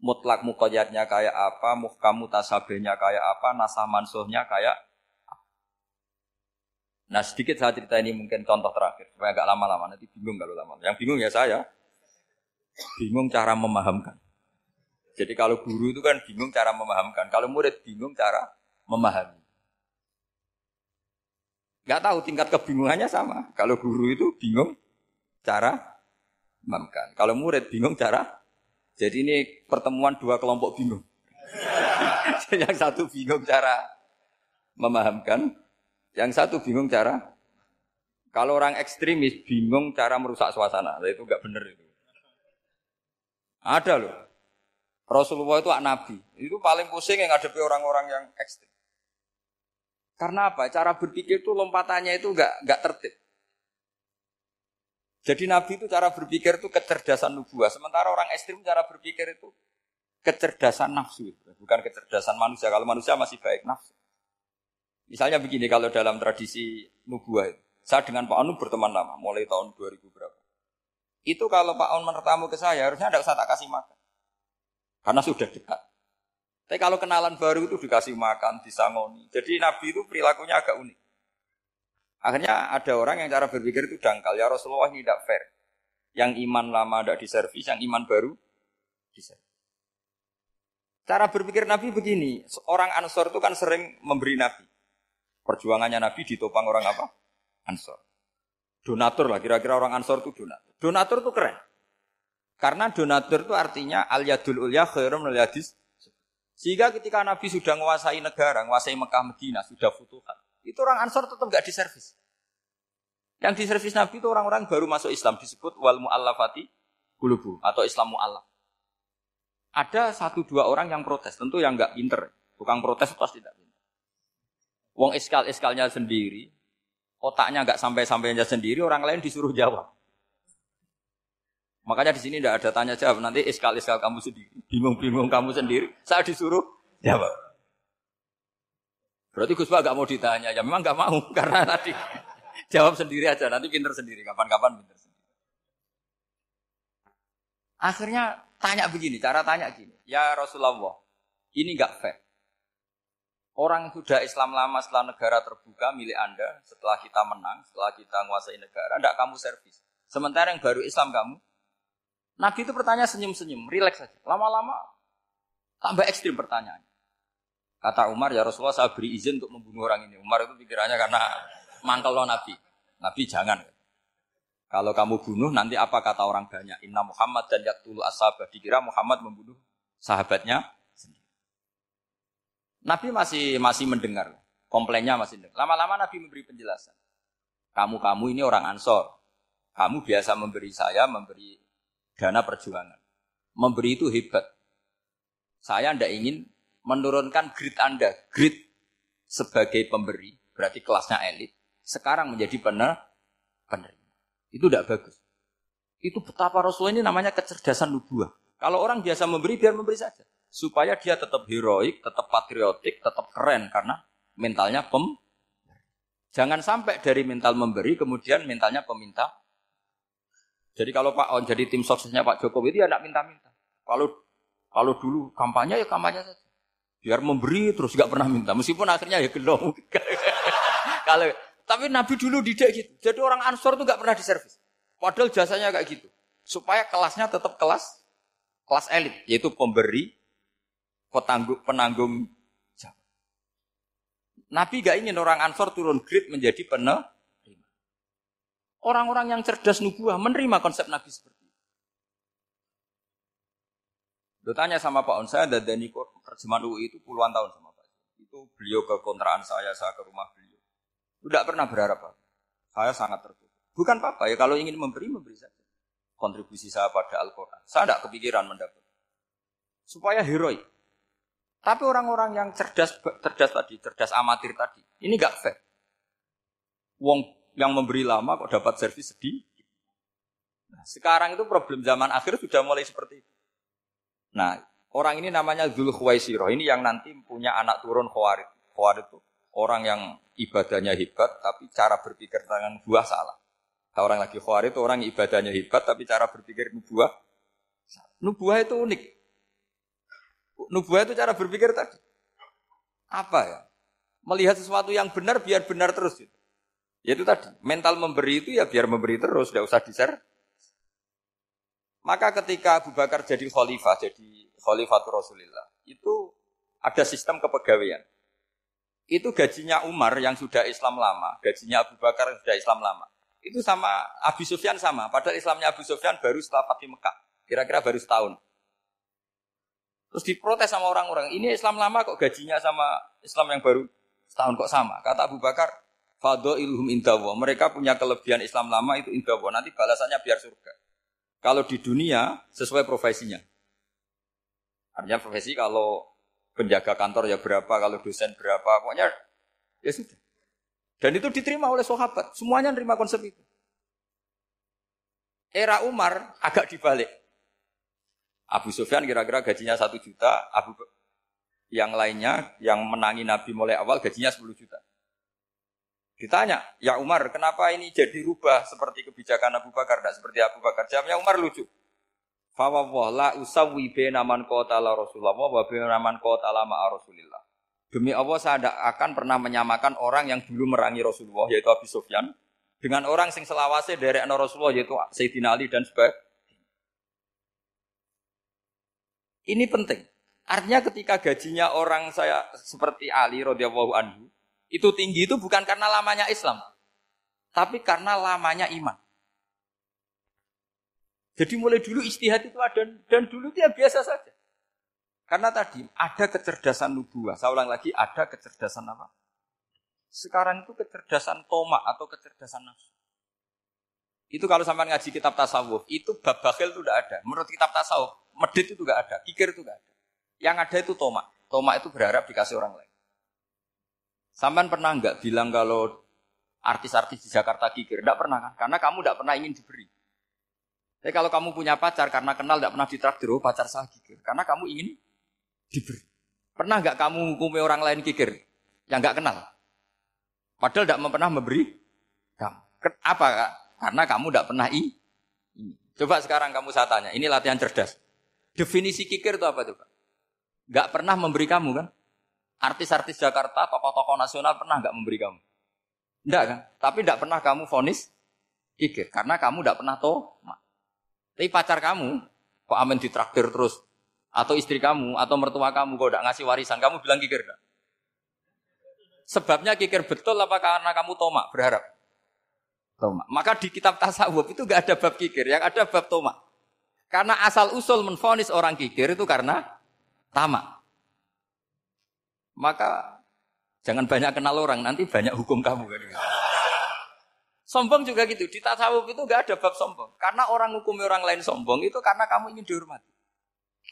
Mutlak mukoyatnya kayak apa? Muhkamu tasabehnya kayak apa? Nasah mansuhnya kayak? Nah sedikit saya cerita ini mungkin contoh terakhir supaya agak lama-lama nanti bingung kalau lama. Yang bingung ya saya bingung cara memahamkan. Jadi kalau guru itu kan bingung cara memahamkan, kalau murid bingung cara memahami. Gak tahu tingkat kebingungannya sama. Kalau guru itu bingung cara memahamkan. Kalau murid bingung cara. Jadi ini pertemuan dua kelompok bingung. [laughs] yang satu bingung cara memahamkan, yang satu bingung cara. Kalau orang ekstremis bingung cara merusak suasana, nah, itu nggak benar itu. Ada loh. Rasulullah itu anak nabi. Itu paling pusing yang ngadepi orang-orang yang ekstrim. Karena apa? Cara berpikir itu lompatannya itu nggak nggak tertib. Jadi Nabi itu cara berpikir itu kecerdasan nubuah. Sementara orang ekstrim cara berpikir itu kecerdasan nafsu. Bukan kecerdasan manusia. Kalau manusia masih baik nafsu. Misalnya begini, kalau dalam tradisi nubuah itu. Saya dengan Pak Anu berteman lama, mulai tahun 2000 berapa. Itu kalau Pak Anu menertamu ke saya, harusnya tidak usah tak kasih makan. Karena sudah dekat. Tapi kalau kenalan baru itu dikasih makan, disangoni. Jadi Nabi itu perilakunya agak unik. Akhirnya ada orang yang cara berpikir itu dangkal. Ya Rasulullah ini tidak fair. Yang iman lama tidak diservis, yang iman baru diservis. Cara berpikir Nabi begini, orang Ansor itu kan sering memberi Nabi. Perjuangannya Nabi ditopang orang apa? Ansor. Donatur lah, kira-kira orang Ansor itu donatur. Donatur itu keren. Karena donatur itu artinya al yadul ulya khairum al sehingga ketika Nabi sudah menguasai negara, menguasai Mekah Medina, sudah futuhat, itu orang Ansor tetap nggak diservis. Yang diservis Nabi itu orang-orang baru masuk Islam disebut wal mu'allafati kulubu atau Islam mu'allaf. Ada satu dua orang yang protes, tentu yang nggak pinter. Tukang protes pasti tidak pinter. Wong iskal-iskalnya sendiri, otaknya nggak sampai-sampainya sendiri, orang lain disuruh jawab. Makanya di sini tidak ada tanya jawab. Nanti iskal-iskal kamu sendiri, bingung-bingung kamu sendiri. Saya disuruh jawab. Berarti Gus Pak gak mau ditanya. Ya memang gak mau [laughs] karena tadi jawab sendiri aja. Nanti pinter sendiri. Kapan-kapan pinter sendiri. Akhirnya tanya begini, cara tanya gini. Ya Rasulullah, ini gak fair. Orang sudah Islam lama setelah negara terbuka milik Anda, setelah kita menang, setelah kita menguasai negara, tidak kamu servis. Sementara yang baru Islam kamu, Nabi itu bertanya senyum-senyum, rileks saja. Lama-lama tambah ekstrim pertanyaan. Kata Umar, ya Rasulullah saya beri izin untuk membunuh orang ini. Umar itu pikirannya karena mangkel lo Nabi. Nabi jangan. Kalau kamu bunuh, nanti apa kata orang banyak? Inna Muhammad dan Yaktulu Ashabah. Dikira Muhammad membunuh sahabatnya sendiri. Nabi masih masih mendengar. Komplainnya masih mendengar. Lama-lama Nabi memberi penjelasan. Kamu-kamu ini orang ansor. Kamu biasa memberi saya, memberi dana perjuangan. Memberi itu hebat. Saya tidak ingin menurunkan grid Anda. Grid sebagai pemberi, berarti kelasnya elit. Sekarang menjadi pener, penerima. Itu tidak bagus. Itu betapa Rasul ini namanya kecerdasan nubuah. Kalau orang biasa memberi, biar memberi saja. Supaya dia tetap heroik, tetap patriotik, tetap keren. Karena mentalnya pem. Jangan sampai dari mental memberi, kemudian mentalnya peminta jadi kalau Pak On jadi tim suksesnya Pak Jokowi ya tidak minta-minta. Kalau kalau dulu kampanye ya kampanye saja. Biar memberi terus nggak pernah minta. Meskipun akhirnya ya gendong. [laughs] kalau tapi Nabi dulu tidak gitu. Jadi orang Ansor itu nggak pernah diservis. Padahal jasanya kayak gitu. Supaya kelasnya tetap kelas kelas elit, yaitu pemberi, petanggung, penanggung jawab. Nabi gak ingin orang Ansor turun grade menjadi penerima. Orang-orang yang cerdas nubuah menerima konsep Nabi seperti. Lo tanya sama Pak On, saya ada Dani terjemahan UI itu puluhan tahun sama Pak. Itu beliau ke kontrakan saya, saya ke rumah beliau. Tidak pernah berharap apa. Saya sangat tertutup. Bukan apa-apa ya, kalau ingin memberi, memberi saja. Kontribusi saya pada Al-Quran. Saya tidak kepikiran mendapat. Supaya heroik. Tapi orang-orang yang cerdas cerdas tadi, cerdas amatir tadi, ini gak fair. Wong yang memberi lama kok dapat servis sedih. Nah, sekarang itu problem zaman akhir sudah mulai seperti itu. Nah, orang ini namanya Zul Khuwaisiro. Ini yang nanti punya anak turun Khawarid. Khawarid itu orang yang ibadahnya hebat, tapi cara berpikir tentang buah salah. Orang lagi Khawarid itu orang ibadahnya hebat, tapi cara berpikir nubuah. Nubuah itu unik. Nubuah itu cara berpikir tadi. Apa ya? Melihat sesuatu yang benar biar benar terus. Gitu. Ya itu tadi, mental memberi itu ya biar memberi terus, tidak usah di Maka ketika Abu Bakar jadi khalifah, jadi khalifah Rasulullah, itu ada sistem kepegawaian. Itu gajinya Umar yang sudah Islam lama, gajinya Abu Bakar yang sudah Islam lama. Itu sama Abu Sufyan sama, padahal Islamnya Abu Sufyan baru setelah Fatih Mekah. Kira-kira baru setahun. Terus diprotes sama orang-orang, ini Islam lama kok gajinya sama Islam yang baru setahun kok sama. Kata Abu Bakar, Fado ilhum indawo. Mereka punya kelebihan Islam lama itu indawo. Nanti balasannya biar surga. Kalau di dunia sesuai profesinya. Artinya profesi kalau penjaga kantor ya berapa, kalau dosen berapa, pokoknya ya sudah. Dan itu diterima oleh sahabat. Semuanya nerima konsep itu. Era Umar agak dibalik. Abu Sufyan kira-kira gajinya satu juta, Abu yang lainnya yang menangi Nabi mulai awal gajinya 10 juta. Ditanya, ya Umar, kenapa ini jadi rubah seperti kebijakan Abu Bakar, tidak seperti Abu Bakar? Jawabnya Umar lucu. Fawwah la usawi benaman kota la Rasulullah wa benaman kota la ma'a Rasulillah. Demi Allah saya tidak akan pernah menyamakan orang yang dulu merangi Rasulullah yaitu Abu Sufyan dengan orang sing selawase dari Rasulullah yaitu Sayyidina Ali dan sebagainya Ini penting. Artinya ketika gajinya orang saya seperti Ali radhiyallahu anhu itu tinggi itu bukan karena lamanya Islam, tapi karena lamanya iman. Jadi mulai dulu istihad itu ada dan dulu dia biasa saja. Karena tadi ada kecerdasan nubuah. Saya ulang lagi, ada kecerdasan apa? Sekarang itu kecerdasan tomak atau kecerdasan nafsu. Itu kalau sampai ngaji kitab tasawuf, itu bab bakhil itu tidak ada. Menurut kitab tasawuf, Medit itu gak ada, kikir itu gak ada. Yang ada itu tomak. Tomak itu berharap dikasih orang lain. Sampai pernah nggak bilang kalau artis-artis di Jakarta kikir? Tidak pernah kan? Karena kamu tidak pernah ingin diberi. Tapi kalau kamu punya pacar karena kenal tidak pernah ditraktir, oh pacar saya kikir. Karena kamu ingin diberi. Pernah nggak kamu hukumi orang lain kikir yang nggak kenal? Padahal tidak pernah memberi kamu. Apa? Karena kamu tidak pernah i. Coba sekarang kamu saya tanya, ini latihan cerdas. Definisi kikir itu apa tuh Pak? Gak pernah memberi kamu kan? Artis-artis Jakarta, tokoh-tokoh nasional pernah gak memberi kamu? Enggak kan? Tapi enggak pernah kamu vonis kikir. Karena kamu enggak pernah tahu. Tapi pacar kamu, kok amin ditraktir terus? Atau istri kamu, atau mertua kamu, kok enggak ngasih warisan, kamu bilang kikir enggak? Sebabnya kikir betul apa karena kamu tomak, berharap? Tomak. Maka di kitab tasawuf itu enggak ada bab kikir, yang ada bab tomak. Karena asal usul menfonis orang kikir itu karena tamak. Maka jangan banyak kenal orang, nanti banyak hukum kamu kan. Sombong juga gitu. Di tasawuf itu gak ada bab sombong. Karena orang hukum orang lain sombong itu karena kamu ingin dihormati.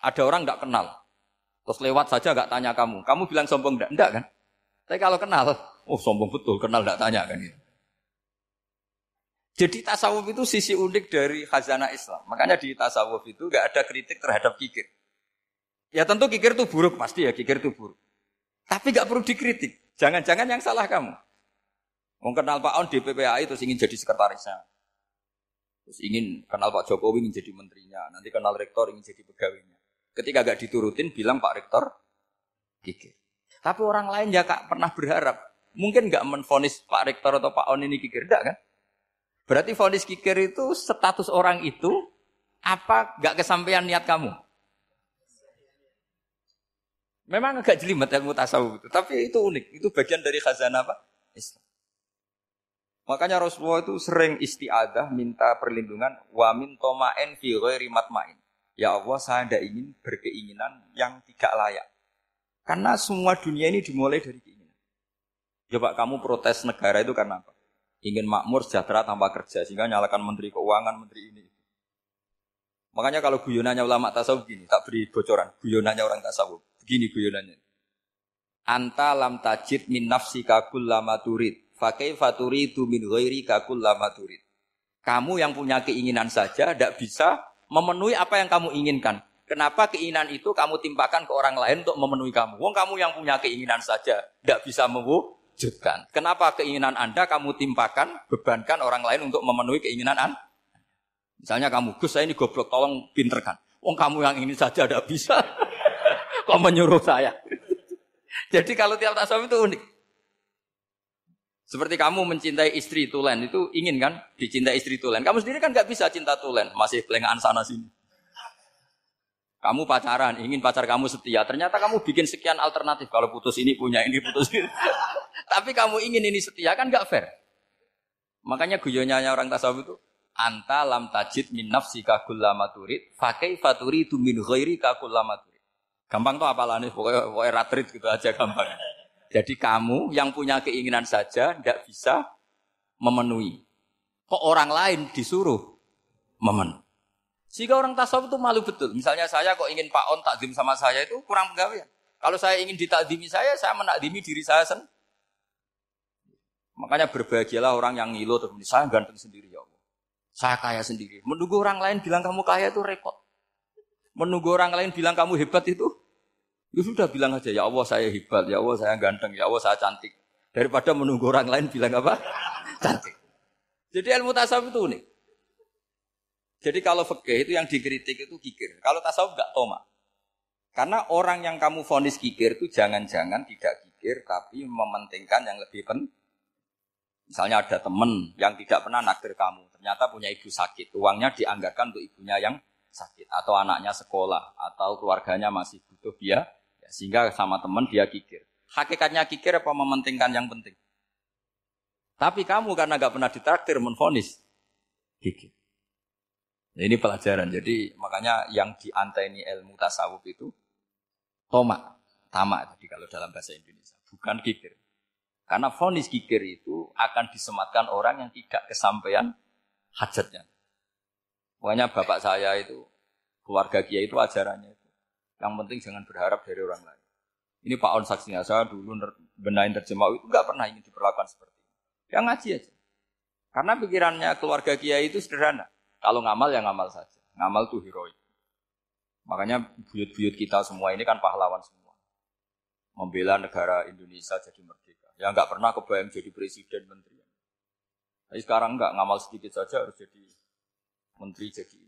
Ada orang gak kenal. Terus lewat saja gak tanya kamu. Kamu bilang sombong enggak? Enggak kan? Tapi kalau kenal, oh sombong betul, kenal gak tanya kan. Gitu. Jadi tasawuf itu sisi unik dari khazanah Islam. Makanya di tasawuf itu gak ada kritik terhadap kikir. Ya tentu kikir itu buruk, pasti ya kikir itu buruk. Tapi gak perlu dikritik. Jangan-jangan yang salah kamu. Mau kenal Pak On di PPAI terus ingin jadi sekretarisnya. Terus ingin kenal Pak Jokowi ingin jadi menterinya. Nanti kenal rektor ingin jadi pegawainya. Ketika gak diturutin bilang Pak Rektor kikir. Tapi orang lain ya kak pernah berharap. Mungkin gak menfonis Pak Rektor atau Pak On ini kikir. Enggak kan? Berarti vonis kikir itu status orang itu apa gak kesampaian niat kamu? Memang agak jelimet ilmu tasawuf itu, tapi itu unik. Itu bagian dari khazanah apa? Islam. Makanya Rasulullah itu sering istiadah minta perlindungan wa min toma'en fi ghairi matma'in. Ya Allah, saya tidak ingin berkeinginan yang tidak layak. Karena semua dunia ini dimulai dari keinginan. Coba kamu protes negara itu karena apa? Ingin makmur, sejahtera tanpa kerja. Sehingga nyalakan menteri keuangan, menteri ini. Makanya kalau guyonannya ulama tasawuf gini, tak beri bocoran. Guyonannya orang tasawuf. Begini guyonannya. Anta lam tajid min nafsi kakul lama turid. Fakai faturi itu min ghairi kakul lama turid. Kamu yang punya keinginan saja tidak bisa memenuhi apa yang kamu inginkan. Kenapa keinginan itu kamu timpakan ke orang lain untuk memenuhi kamu? Wong kamu yang punya keinginan saja tidak bisa mewujudkan. Kenapa keinginan Anda kamu timpakan, bebankan orang lain untuk memenuhi keinginan Anda? Misalnya kamu, Gus saya ini goblok, tolong pinterkan. Wong kamu yang ini saja tidak bisa. [laughs] Kok menyuruh saya? [laughs] Jadi kalau tiap tasawuf itu unik. Seperti kamu mencintai istri tulen itu ingin kan dicintai istri tulen. Kamu sendiri kan nggak bisa cinta tulen, masih pelengahan sana sini. Kamu pacaran, ingin pacar kamu setia. Ternyata kamu bikin sekian alternatif. Kalau putus ini punya ini putus ini. [laughs] Tapi kamu ingin ini setia kan nggak fair. Makanya guyonnya orang tasawuf itu anta lam tajid min nafsi kakul lama turid, fakai itu min ghairi kakul lama turid. Gampang tuh apalane pokoknya pokoknya ratrit gitu aja gampang. Jadi kamu yang punya keinginan saja tidak bisa memenuhi. Kok orang lain disuruh memenuhi. Sehingga orang tasawuf itu malu betul. Misalnya saya kok ingin Pak On takdim sama saya itu kurang pegawai. Kalau saya ingin ditakdimi saya, saya menakdimi diri saya sendiri. Makanya berbahagialah orang yang ngilu terus saya ganteng sendiri ya Allah. Saya kaya sendiri. Menunggu orang lain bilang kamu kaya itu repot. Menunggu orang lain bilang kamu hebat itu Ya sudah bilang aja, ya Allah saya hebat, ya Allah saya ganteng, ya Allah saya cantik. Daripada menunggu orang lain bilang apa? [laughs] cantik. Jadi ilmu tasawuf itu unik. Jadi kalau fikih itu yang dikritik itu kikir. Kalau tasawuf enggak toma. Karena orang yang kamu vonis kikir itu jangan-jangan tidak kikir tapi mementingkan yang lebih penting. Misalnya ada teman yang tidak pernah nakdir kamu, ternyata punya ibu sakit, uangnya dianggarkan untuk ibunya yang sakit atau anaknya sekolah atau keluarganya masih butuh biaya sehingga sama teman dia kikir. Hakikatnya kikir apa mementingkan yang penting? Tapi kamu karena gak pernah ditraktir menfonis kikir. Nah, ini pelajaran. Jadi makanya yang dianteni ilmu tasawuf itu tomak, tamak tadi kalau dalam bahasa Indonesia, bukan kikir. Karena fonis kikir itu akan disematkan orang yang tidak kesampaian hajatnya. Pokoknya bapak saya itu, keluarga kiai itu ajarannya yang penting jangan berharap dari orang lain. Ini Pak On saksinya, saya dulu benain terjemah itu nggak pernah ingin diperlakukan seperti itu. Yang ngaji aja. Karena pikirannya keluarga kiai itu sederhana. Kalau ngamal ya ngamal saja. Ngamal tuh heroik. Makanya buyut-buyut kita semua ini kan pahlawan semua. Membela negara Indonesia jadi merdeka. Ya nggak pernah kebayang jadi presiden, menteri. Tapi sekarang nggak ngamal sedikit saja harus jadi menteri, jadi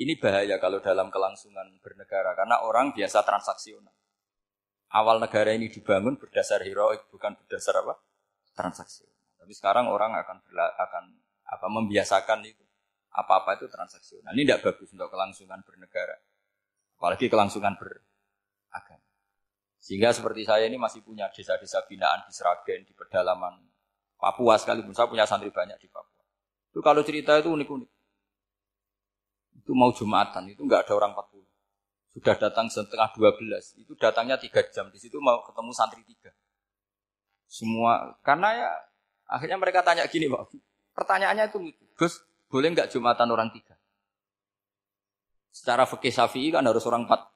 ini bahaya kalau dalam kelangsungan bernegara karena orang biasa transaksional. Awal negara ini dibangun berdasar heroik bukan berdasar apa? Transaksional. Tapi sekarang orang akan berla, akan apa membiasakan itu apa-apa itu transaksional. Ini tidak bagus untuk kelangsungan bernegara. Apalagi kelangsungan beragama. Sehingga seperti saya ini masih punya desa-desa binaan di Seragen, di pedalaman Papua sekalipun. Saya punya santri banyak di Papua. Itu kalau cerita itu unik-unik itu mau Jumatan, itu nggak ada orang 40. Sudah datang setengah 12, itu datangnya tiga jam. Di situ mau ketemu santri tiga. Semua, karena ya akhirnya mereka tanya gini Pak, pertanyaannya itu lucu. Gus, boleh nggak Jumatan orang tiga? Secara fikih syafi'i kan harus orang empat.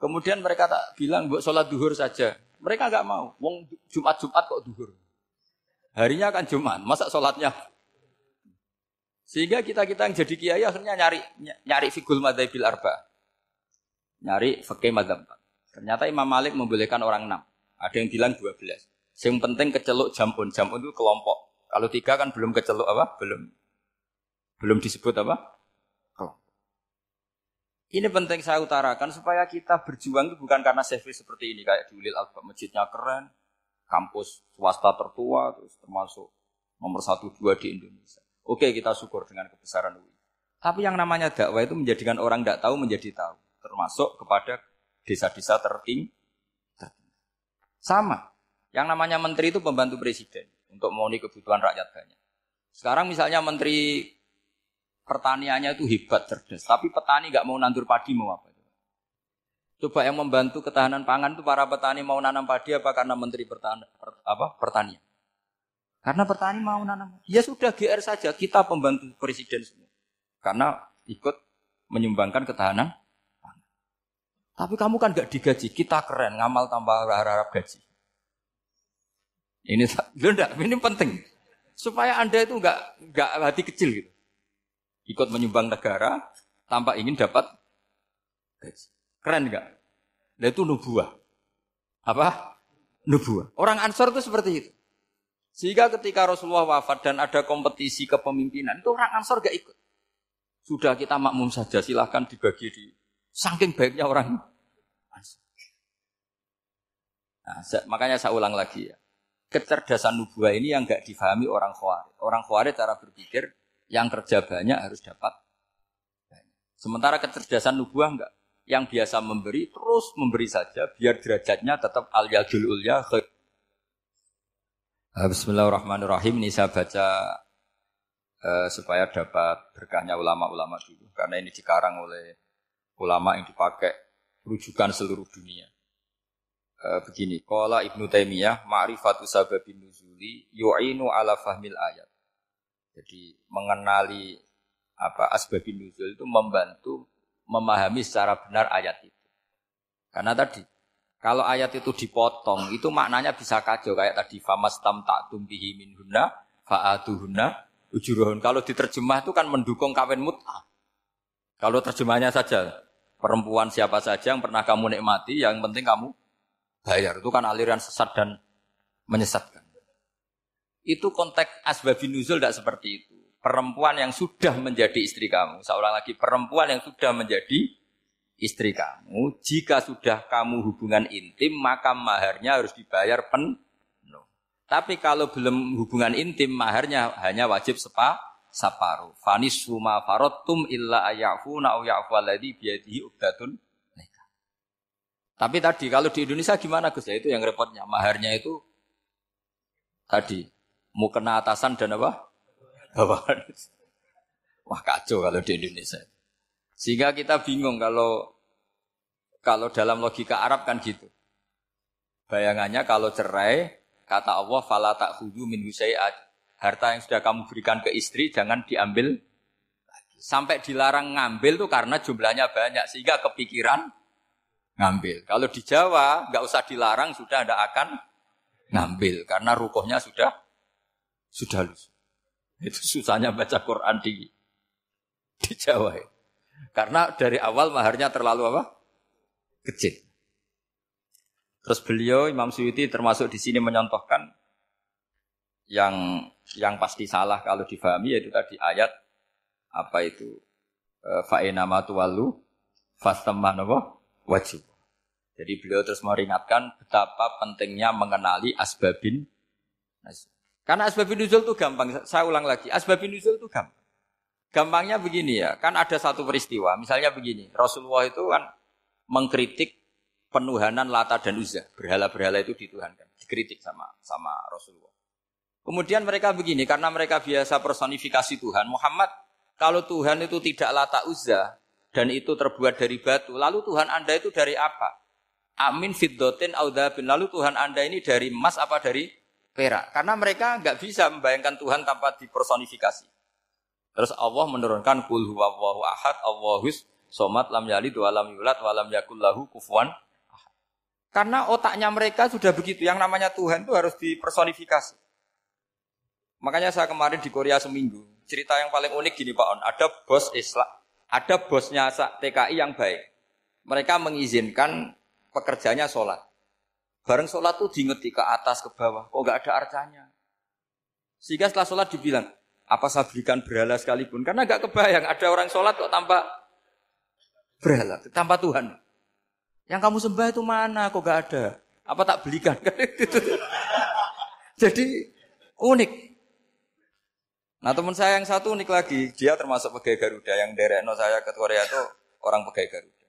Kemudian mereka tak bilang buat sholat duhur saja. Mereka nggak mau. Wong Jumat Jumat kok duhur. Harinya kan Jumat, masa sholatnya sehingga kita-kita yang jadi kiai akhirnya nyari nyari figul madhabil arba. Nyari fakih madhab. Ternyata Imam Malik membolehkan orang enam. Ada yang bilang dua belas. Yang penting keceluk jamun. Jamun itu kelompok. Kalau tiga kan belum keceluk apa? Belum. Belum disebut apa? Ini penting saya utarakan supaya kita berjuang itu bukan karena service seperti ini kayak di Ulil Alba masjidnya keren, kampus swasta tertua terus termasuk nomor satu dua di Indonesia. Oke kita syukur dengan kebesaran UI. Tapi yang namanya dakwah itu menjadikan orang tidak tahu menjadi tahu. Termasuk kepada desa-desa terting. Sama. Yang namanya menteri itu pembantu presiden untuk memenuhi kebutuhan rakyat banyak. Sekarang misalnya menteri pertaniannya itu hebat cerdas, tapi petani nggak mau nandur padi mau apa? Coba yang membantu ketahanan pangan itu para petani mau nanam padi apa karena menteri pertanian pertanian? Karena petani mau nanam. Ya sudah GR saja kita pembantu presiden semua. Karena ikut menyumbangkan ketahanan Tapi kamu kan gak digaji, kita keren, ngamal tanpa harap gaji. Ini enggak, ini penting. Supaya Anda itu enggak enggak hati kecil gitu. Ikut menyumbang negara tanpa ingin dapat gaji. Keren enggak? Nah itu nubuah. Apa? Nubuah. Orang Ansor itu seperti itu. Sehingga ketika Rasulullah wafat dan ada kompetisi kepemimpinan, itu orang Ansor gak ikut. Sudah kita makmum saja, silahkan dibagi di saking baiknya orang Ansor. Nah, makanya saya ulang lagi ya. Kecerdasan nubuah ini yang gak difahami orang khawarij. Orang khawarij cara berpikir yang kerja banyak harus dapat. Sementara kecerdasan nubuah enggak. Yang biasa memberi terus memberi saja biar derajatnya tetap al yadul ulya ah, Bismillahirrahmanirrahim. Ini saya baca uh, supaya dapat berkahnya ulama-ulama dulu karena ini dikarang oleh ulama yang dipakai rujukan seluruh dunia. Uh, begini, Qala Ibnu Taimiyah ma'rifatu sababin nuzuli yu'inu ala fahmil ayat. Jadi mengenali apa asbabin nuzul itu membantu memahami secara benar ayat itu. Karena tadi kalau ayat itu dipotong itu maknanya bisa kacau kayak tadi famastam ta'tum bihi minhunna fa'atuhunna ujuruhun. Kalau diterjemah itu kan mendukung kawin mut'ah. Kalau terjemahnya saja perempuan siapa saja yang pernah kamu nikmati, yang penting kamu bayar. Itu kan aliran sesat dan menyesatkan. Itu konteks asbabin nuzul tidak seperti itu. Perempuan yang sudah menjadi istri kamu. Seorang lagi perempuan yang sudah menjadi istri kamu. Jika sudah kamu hubungan intim, maka maharnya harus dibayar penuh. Tapi kalau belum hubungan intim, maharnya hanya wajib sepa, saparu. Fanis suma farotum illa ayafu au ya'fu alladhi biyadihi ubdatun Tapi tadi kalau di Indonesia gimana Gus? Ya itu yang repotnya. Maharnya itu tadi mau kena atasan dan apa? Bawahan. [laughs] Wah kacau kalau di Indonesia. Sehingga kita bingung kalau kalau dalam logika Arab kan gitu. Bayangannya kalau cerai, kata Allah, fala tak min Harta yang sudah kamu berikan ke istri jangan diambil Sampai dilarang ngambil tuh karena jumlahnya banyak sehingga kepikiran ngambil. Kalau di Jawa nggak usah dilarang sudah ada akan ngambil karena rukohnya sudah sudah lulus. Itu susahnya baca Quran di di Jawa. Ya. Karena dari awal maharnya terlalu apa? Kecil. Terus beliau Imam Suyuti termasuk di sini menyontohkan yang yang pasti salah kalau difahami yaitu tadi ayat apa itu e, fa'inama tuwalu fastamah wajib. Jadi beliau terus meringatkan betapa pentingnya mengenali asbabin. Karena asbabin nuzul itu gampang. Saya ulang lagi, asbabin nuzul itu gampang. Gampangnya begini ya, kan ada satu peristiwa. Misalnya begini, Rasulullah itu kan mengkritik penuhanan Lata dan Uzza. Berhala-berhala itu dituhankan, dikritik sama sama Rasulullah. Kemudian mereka begini, karena mereka biasa personifikasi Tuhan. Muhammad, kalau Tuhan itu tidak lata uzza, dan itu terbuat dari batu, lalu Tuhan Anda itu dari apa? Amin fiddotin audabin. Lalu Tuhan Anda ini dari emas apa dari perak? Karena mereka nggak bisa membayangkan Tuhan tanpa dipersonifikasi. Terus Allah menurunkan kul huwallahu ahad, Allahus somat lam yalid wa lam yulad wa lam yakul lahu kufuwan Karena otaknya mereka sudah begitu. Yang namanya Tuhan itu harus dipersonifikasi. Makanya saya kemarin di Korea seminggu, cerita yang paling unik gini Pak On, ada bos Islam, ada bosnya TKI yang baik. Mereka mengizinkan pekerjanya sholat. Bareng sholat tuh diingeti ke atas, ke bawah, kok gak ada arcanya. Sehingga setelah sholat dibilang, apa saya berikan berhala sekalipun? Karena gak kebayang, ada orang sholat kok tanpa berhala, tanpa Tuhan. Yang kamu sembah itu mana? Kok gak ada? Apa tak belikan? [laughs] Jadi unik. Nah teman saya yang satu unik lagi, dia termasuk pegawai Garuda yang no saya ke Korea itu orang pegawai Garuda.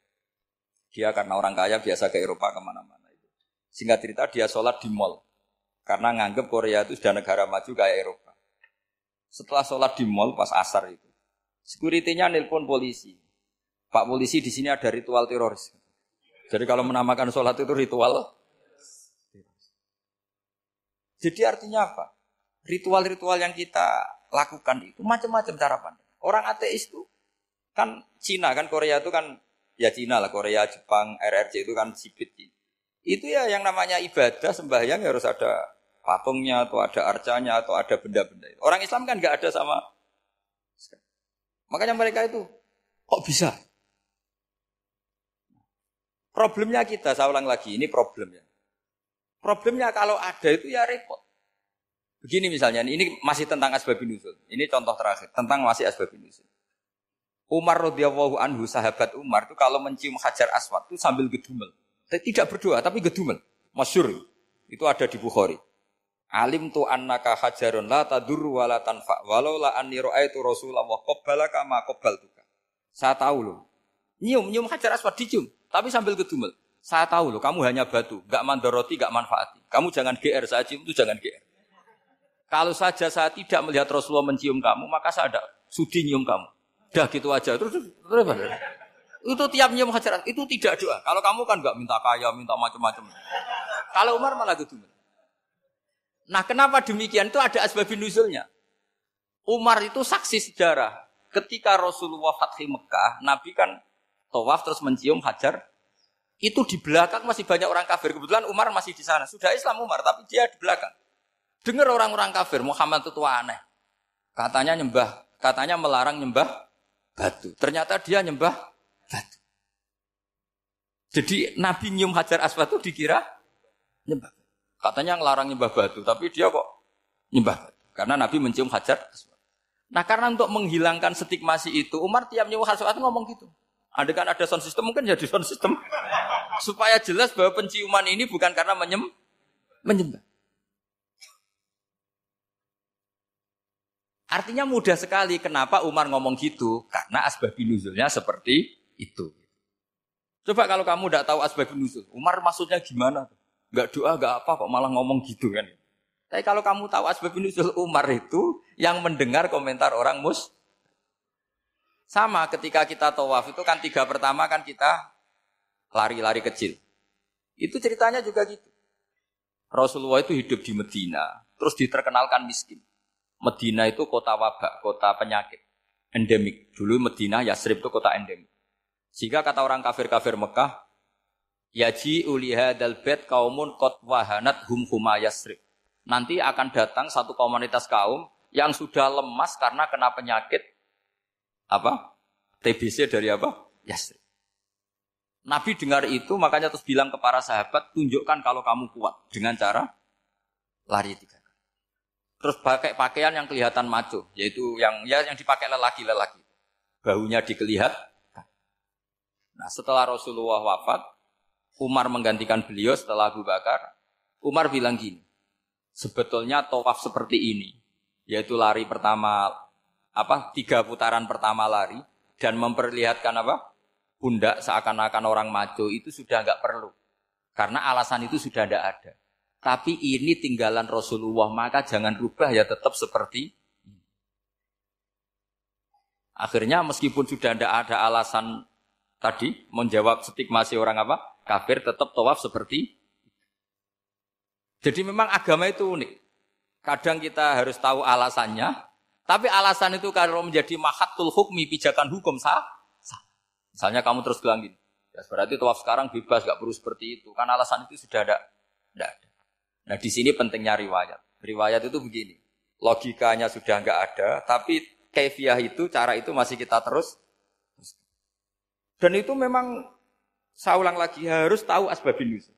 Dia karena orang kaya biasa ke Eropa ke mana-mana. Singkat cerita dia sholat di mall. Karena nganggep Korea itu sudah negara maju kayak Eropa. Setelah sholat di mall pas asar itu. Sekuritinya nelpon polisi. Pak polisi di sini ada ritual teroris. Jadi kalau menamakan sholat itu ritual. Jadi artinya apa? Ritual-ritual yang kita lakukan itu macam-macam cara pandang. Orang ateis itu kan Cina kan Korea itu kan ya Cina lah Korea Jepang RRC itu kan sipit itu ya yang namanya ibadah sembahyang harus ada patungnya atau ada arcanya atau ada benda-benda itu orang Islam kan nggak ada sama makanya mereka itu kok bisa problemnya kita saya ulang lagi ini problemnya problemnya kalau ada itu ya repot begini misalnya ini masih tentang asbabun nuzul ini contoh terakhir tentang masih asbabun nuzul Umar radhiyallahu anhu sahabat Umar itu kalau mencium hajar aswad itu sambil gedumel. Tidak berdoa tapi gedumel. Masyur. Itu ada di Bukhari. Alim tu annaka hajarun la tadur wa la tanfa walau la anni ra'aitu Rasulullah qabbalaka ma qabbaltuka. Saya tahu loh. Nyium nyium hajar aswad dicium tapi sambil gedumel. Saya tahu loh, kamu hanya batu, gak mandoroti, gak manfaati. Kamu jangan GR saya cium itu jangan GR. Kalau saja saya tidak melihat Rasulullah mencium kamu, maka saya ada sudi nyium kamu. Dah gitu aja. Terus, terus apa? Itu tiap nyium hajar itu tidak doa. Kalau kamu kan nggak minta kaya, minta macam-macam. Kalau Umar malah gitu. Nah, kenapa demikian? Itu ada asbabun nuzulnya. Umar itu saksi sejarah. Ketika Rasulullah Fathi Mekah, Nabi kan tawaf terus mencium hajar. Itu di belakang masih banyak orang kafir. Kebetulan Umar masih di sana. Sudah Islam Umar, tapi dia di belakang. Dengar orang-orang kafir, Muhammad itu tua aneh. Katanya nyembah, katanya melarang nyembah batu. Ternyata dia nyembah batu. Jadi Nabi nyium hajar aswad itu dikira nyembah. Katanya ngelarang nyembah batu, tapi dia kok nyembah batu. Karena Nabi mencium hajar. Nah karena untuk menghilangkan stigmasi itu, Umar tiap nyium hajar aswad ngomong gitu. Ada kan ada sound system, mungkin jadi sound system. [laughs] Supaya jelas bahwa penciuman ini bukan karena menyem, menyembah. Artinya mudah sekali. Kenapa Umar ngomong gitu? Karena asbabun nuzulnya seperti itu. Coba kalau kamu tidak tahu asbabun nuzul, Umar maksudnya gimana? Gak doa, gak apa, kok malah ngomong gitu kan? Tapi kalau kamu tahu asbabun nuzul Umar itu yang mendengar komentar orang mus. Sama ketika kita tawaf itu kan tiga pertama kan kita lari-lari kecil. Itu ceritanya juga gitu. Rasulullah itu hidup di Medina, terus diterkenalkan miskin. Medina itu kota wabak, kota penyakit, endemik. Dulu Medina, Yasrib itu kota endemik. Jika kata orang kafir-kafir Mekah, Yaji uliha dal bet kaumun kot wahanat hum huma Yasrib. Nanti akan datang satu komunitas kaum yang sudah lemas karena kena penyakit apa? TBC dari apa? Yasrib. Nabi dengar itu makanya terus bilang ke para sahabat, tunjukkan kalau kamu kuat dengan cara lari tiga Terus pakai pakaian yang kelihatan maco, yaitu yang ya yang dipakai lelaki-lelaki. Bahunya dikelihat. Nah, setelah Rasulullah wafat, Umar menggantikan beliau setelah Abu Bakar. Umar bilang gini, sebetulnya tawaf seperti ini, yaitu lari pertama apa tiga putaran pertama lari dan memperlihatkan apa pundak seakan-akan orang maco itu sudah nggak perlu karena alasan itu sudah tidak ada. Tapi ini tinggalan Rasulullah, maka jangan rubah ya tetap seperti ini. Akhirnya meskipun sudah tidak ada alasan tadi menjawab stigmasi orang apa? Kafir tetap tawaf seperti Jadi memang agama itu unik. Kadang kita harus tahu alasannya, tapi alasan itu kalau menjadi mahatul hukmi, pijakan hukum sah, sah. Misalnya kamu terus bilang gini, ya berarti tawaf sekarang bebas, gak perlu seperti itu. Kan alasan itu sudah ada, tidak ada. Nah di sini pentingnya riwayat. Riwayat itu begini, logikanya sudah nggak ada, tapi kefiah itu, cara itu masih kita terus. Dan itu memang saya ulang lagi harus tahu asbabin nuzul.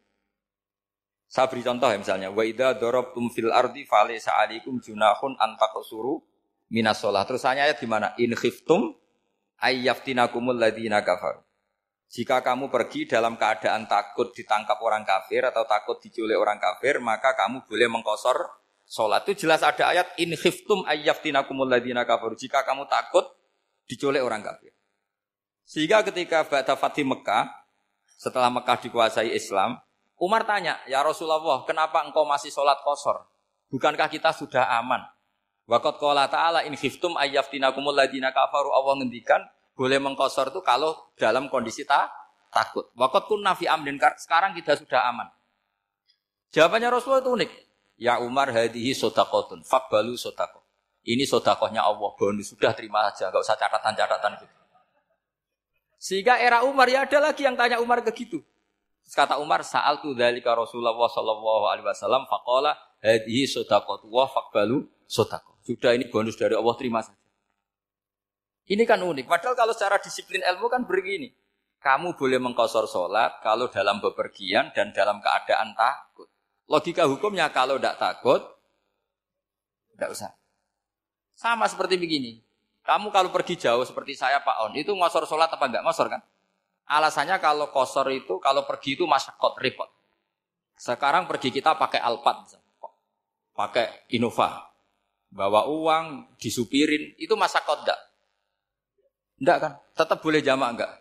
Saya beri contoh ya misalnya, wa idza darabtum fil ardi falaysa alaikum junahun an taqsuru minas sholat. Terus saya ayat gimana? In khiftum ayyaftinakumul ladina kafaru. Jika kamu pergi dalam keadaan takut ditangkap orang kafir atau takut diculik orang kafir, maka kamu boleh mengkosor sholat. Itu jelas ada ayat in khiftum ayyaftinakumul ladina kafir. Jika kamu takut diculik orang kafir. Sehingga ketika Ba'da Fatih Mekah, setelah Mekah dikuasai Islam, Umar tanya, ya Rasulullah, kenapa engkau masih sholat kosor? Bukankah kita sudah aman? Wakot kola ta'ala in khiftum ayyaftina ladina kafaru Allah ngendikan boleh mengkosor itu kalau dalam kondisi tak takut. Wakot kun nafi amdin sekarang kita sudah aman. Jawabannya Rasulullah itu unik. Ya Umar hadihi sodakotun, fakbalu sodakot. Ini sodakohnya Allah, bonus sudah terima saja, gak usah catatan-catatan gitu. Sehingga era Umar ya ada lagi yang tanya Umar ke gitu. Terus kata Umar, saal tu dari Rasulullah Shallallahu Alaihi Wasallam, fakola hadihi sodakot wa fakbalu sodakot. Sudah ini bonus dari Allah terima saja. Ini kan unik. Padahal kalau secara disiplin ilmu kan begini. Kamu boleh mengkosor sholat kalau dalam bepergian dan dalam keadaan takut. Logika hukumnya kalau tidak takut, tidak usah. Sama seperti begini. Kamu kalau pergi jauh seperti saya Pak On, itu ngosor sholat apa enggak? Ngosor kan? Alasannya kalau kosor itu, kalau pergi itu kot repot. Sekarang pergi kita pakai Alphard, pakai Innova, bawa uang, disupirin, itu kot enggak? Enggak kan? Tetap boleh jamak enggak?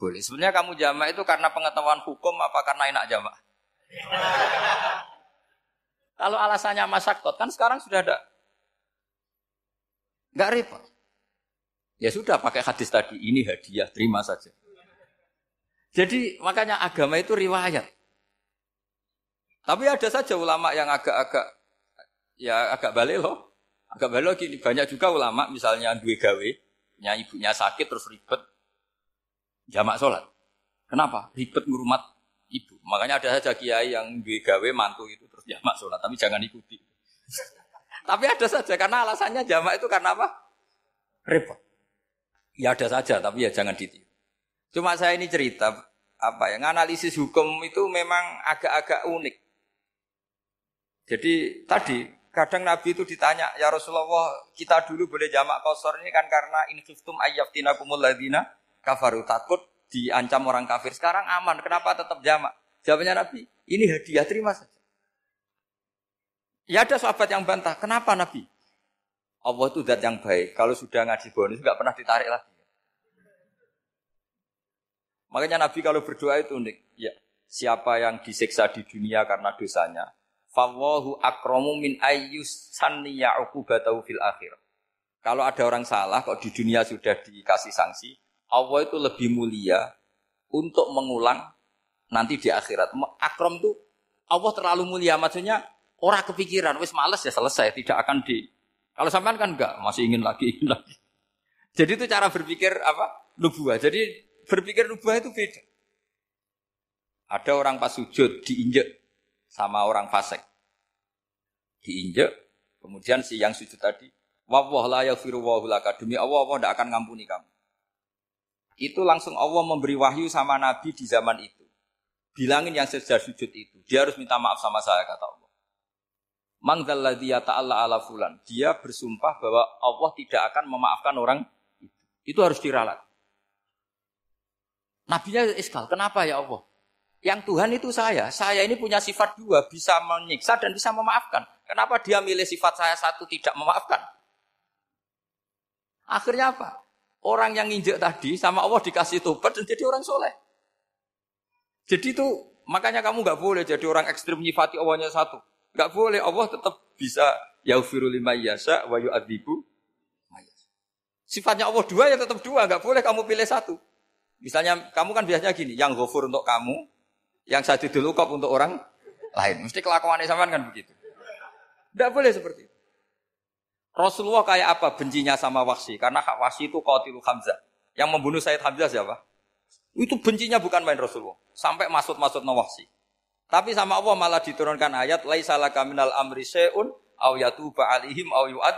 Boleh. Sebenarnya kamu jamak itu karena pengetahuan hukum apa karena enak jamak? Kalau alasannya kot kan sekarang sudah ada. Enggak repot. Ya sudah pakai hadis tadi, ini hadiah, terima saja. Jadi makanya agama itu riwayat. Tapi ada saja ulama yang agak-agak ya agak balik loh. Agak balik gini, banyak juga ulama misalnya dua gawe, nya ibunya sakit terus ribet jamak sholat. Kenapa? Ribet ngurumat ibu. Makanya ada saja kiai yang dua gawe mantu itu terus jamak sholat, tapi jangan ikuti. tapi ada saja karena alasannya jamak itu karena apa? Repot. Ya ada saja, tapi ya jangan ditiru. Cuma saya ini cerita apa ya, analisis hukum itu memang agak-agak unik. Jadi tadi kadang Nabi itu ditanya, ya Rasulullah kita dulu boleh jamak kosor ini kan karena infistum kumul ladina kafaru takut diancam orang kafir. Sekarang aman, kenapa tetap jamak? Jawabnya Nabi, ini hadiah terima saja. Ya ada sahabat yang bantah, kenapa Nabi? Allah itu zat yang baik. Kalau sudah ngaji bonus nggak pernah ditarik lagi. Makanya Nabi kalau berdoa itu unik. Ya, siapa yang disiksa di dunia karena dosanya, fawahu akromu min ayyus sanniya uqubatahu fil akhir. Kalau ada orang salah kok di dunia sudah dikasih sanksi, Allah itu lebih mulia untuk mengulang nanti di akhirat. Akrom itu Allah terlalu mulia maksudnya orang kepikiran wis males ya selesai tidak akan di kalau sampean kan enggak, masih ingin lagi, ingin lagi. Jadi itu cara berpikir apa? Nubuah. Jadi berpikir nubuah itu beda. Ada orang pas sujud diinjek sama orang fasik. Diinjek, kemudian si yang sujud tadi, wawah la yaghfiru laka. Demi Allah, Allah tidak akan ngampuni kamu. Itu langsung Allah memberi wahyu sama Nabi di zaman itu. Bilangin yang sedang sujud itu. Dia harus minta maaf sama saya, kata Allah. Mangdalladhi ta'ala ala fulan. Dia bersumpah bahwa Allah tidak akan memaafkan orang itu. Itu harus diralat. Nabinya iskal, kenapa ya Allah? Yang Tuhan itu saya. Saya ini punya sifat dua, bisa menyiksa dan bisa memaafkan. Kenapa dia milih sifat saya satu tidak memaafkan? Akhirnya apa? Orang yang nginjek tadi sama Allah dikasih tobat dan jadi orang soleh. Jadi itu makanya kamu nggak boleh jadi orang ekstrim nyifati Allahnya satu. Enggak boleh, Allah tetap bisa yaufiru lima yasa wa yu'adzibu Sifatnya Allah dua ya tetap dua, enggak boleh kamu pilih satu. Misalnya kamu kan biasanya gini, yang ghafur untuk kamu, yang satu dulu kop untuk orang lain. Mesti kelakuan sampean kan begitu. Enggak boleh seperti itu. Rasulullah kayak apa bencinya sama Wahsy? Karena Hak Wahsy itu qatilul Hamzah. Yang membunuh Sayyid Hamzah siapa? Itu bencinya bukan main Rasulullah. Sampai masuk-masuk Wahsy. Tapi sama Allah malah diturunkan ayat laisa laka minal amri syai'un aw yatuba alaihim aw yu'ad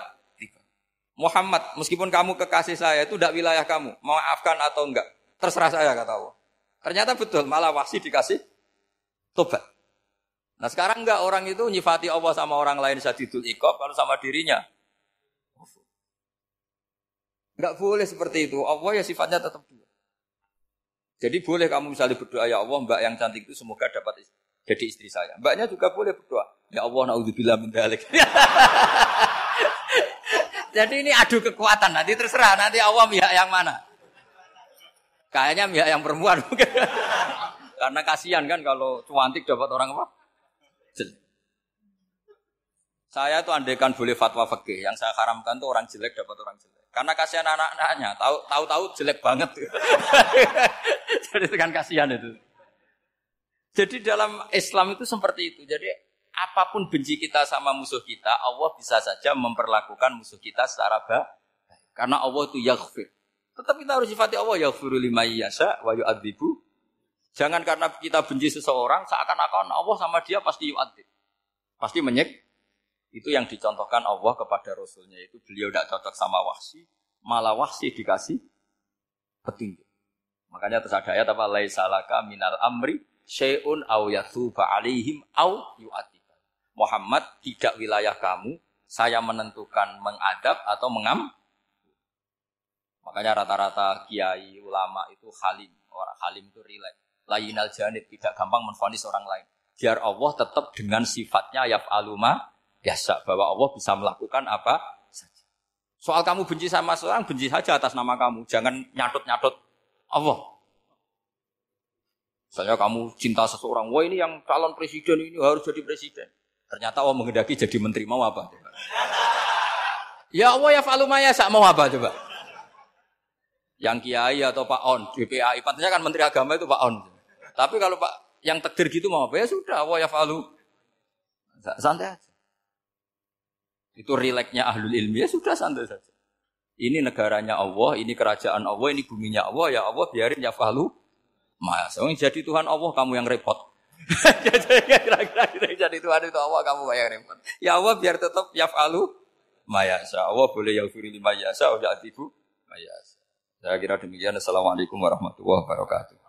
Muhammad, meskipun kamu kekasih saya itu tidak wilayah kamu, maafkan atau enggak, terserah saya kata Allah. Ternyata betul, malah wasi dikasih tobat. Nah sekarang enggak orang itu nyifati Allah sama orang lain sadidul ikob, kalau sama dirinya. Enggak boleh seperti itu. Allah ya sifatnya tetap dua. Jadi boleh kamu misalnya berdoa ya Allah mbak yang cantik itu semoga dapat istri jadi istri saya. Mbaknya juga boleh berdoa. Ya Allah, naudzubillah min dalik. [laughs] Jadi ini adu kekuatan. Nanti terserah. Nanti Allah pihak yang mana. Kayaknya pihak yang perempuan. [laughs] Karena kasihan kan kalau cuantik dapat orang apa? Jelek. Saya tuh andaikan boleh fatwa fikih, yang saya haramkan tuh orang jelek dapat orang jelek. Karena kasihan anak-anaknya, tahu tahu-tahu jelek banget. [laughs] Jadi kan kasihan itu. Jadi dalam Islam itu seperti itu. Jadi apa pun benci kita sama musuh kita, Allah bisa saja memperlakukan musuh kita secara baik. Karena Allah itu yaghfir. Tetap kita harus sifati Allah yaghfiru lima yasha wa yu'adzibu. Jangan karena kita benci seseorang seakan-akan Allah sama dia pasti yu'adzib. Pasti menyek. Itu yang dicontohkan Allah kepada Rasulnya. Itu beliau tidak cocok sama wahsi. Malah wahsi dikasih petunjuk. Makanya terus ada ayat apa? Laisalaka minal amri syai'un aw yatuba alaihim aw yu'atiba. Muhammad tidak wilayah kamu, saya menentukan mengadab atau mengam. Makanya rata-rata kiai ulama itu halim, orang halim itu rileks. Layinal janib tidak gampang menfonis orang lain. Biar Allah tetap dengan sifatnya yaf'aluma biasa bahwa Allah bisa melakukan apa saja. Soal kamu benci sama seorang, benci saja atas nama kamu. Jangan nyatut-nyatut Allah. Misalnya kamu cinta seseorang, wah ini yang calon presiden ini harus jadi presiden. Ternyata Allah menghendaki jadi menteri, mau apa? Ya Allah ya falumaya sak mau apa coba? Yang kiai atau Pak On, DPAI, pantasnya kan menteri agama itu Pak On. Tapi kalau Pak yang takdir gitu mau apa? Ya sudah, Allah ya falu. Santai aja. Itu rileknya ahlul ilmi, ya sudah santai saja. Ini negaranya Allah, ini kerajaan Allah, ini buminya Allah, ya Allah biarin ya falu Mas, oh, jadi Tuhan Allah kamu yang repot. [laughs] Kira-kira jadi Tuhan itu Allah kamu yang repot. Ya Allah biar tetap yaf'alu mayasa. Allah boleh yaghfir lima yasa wa ya'tibu mayasa. Saya kira demikian. Assalamualaikum warahmatullahi wabarakatuh.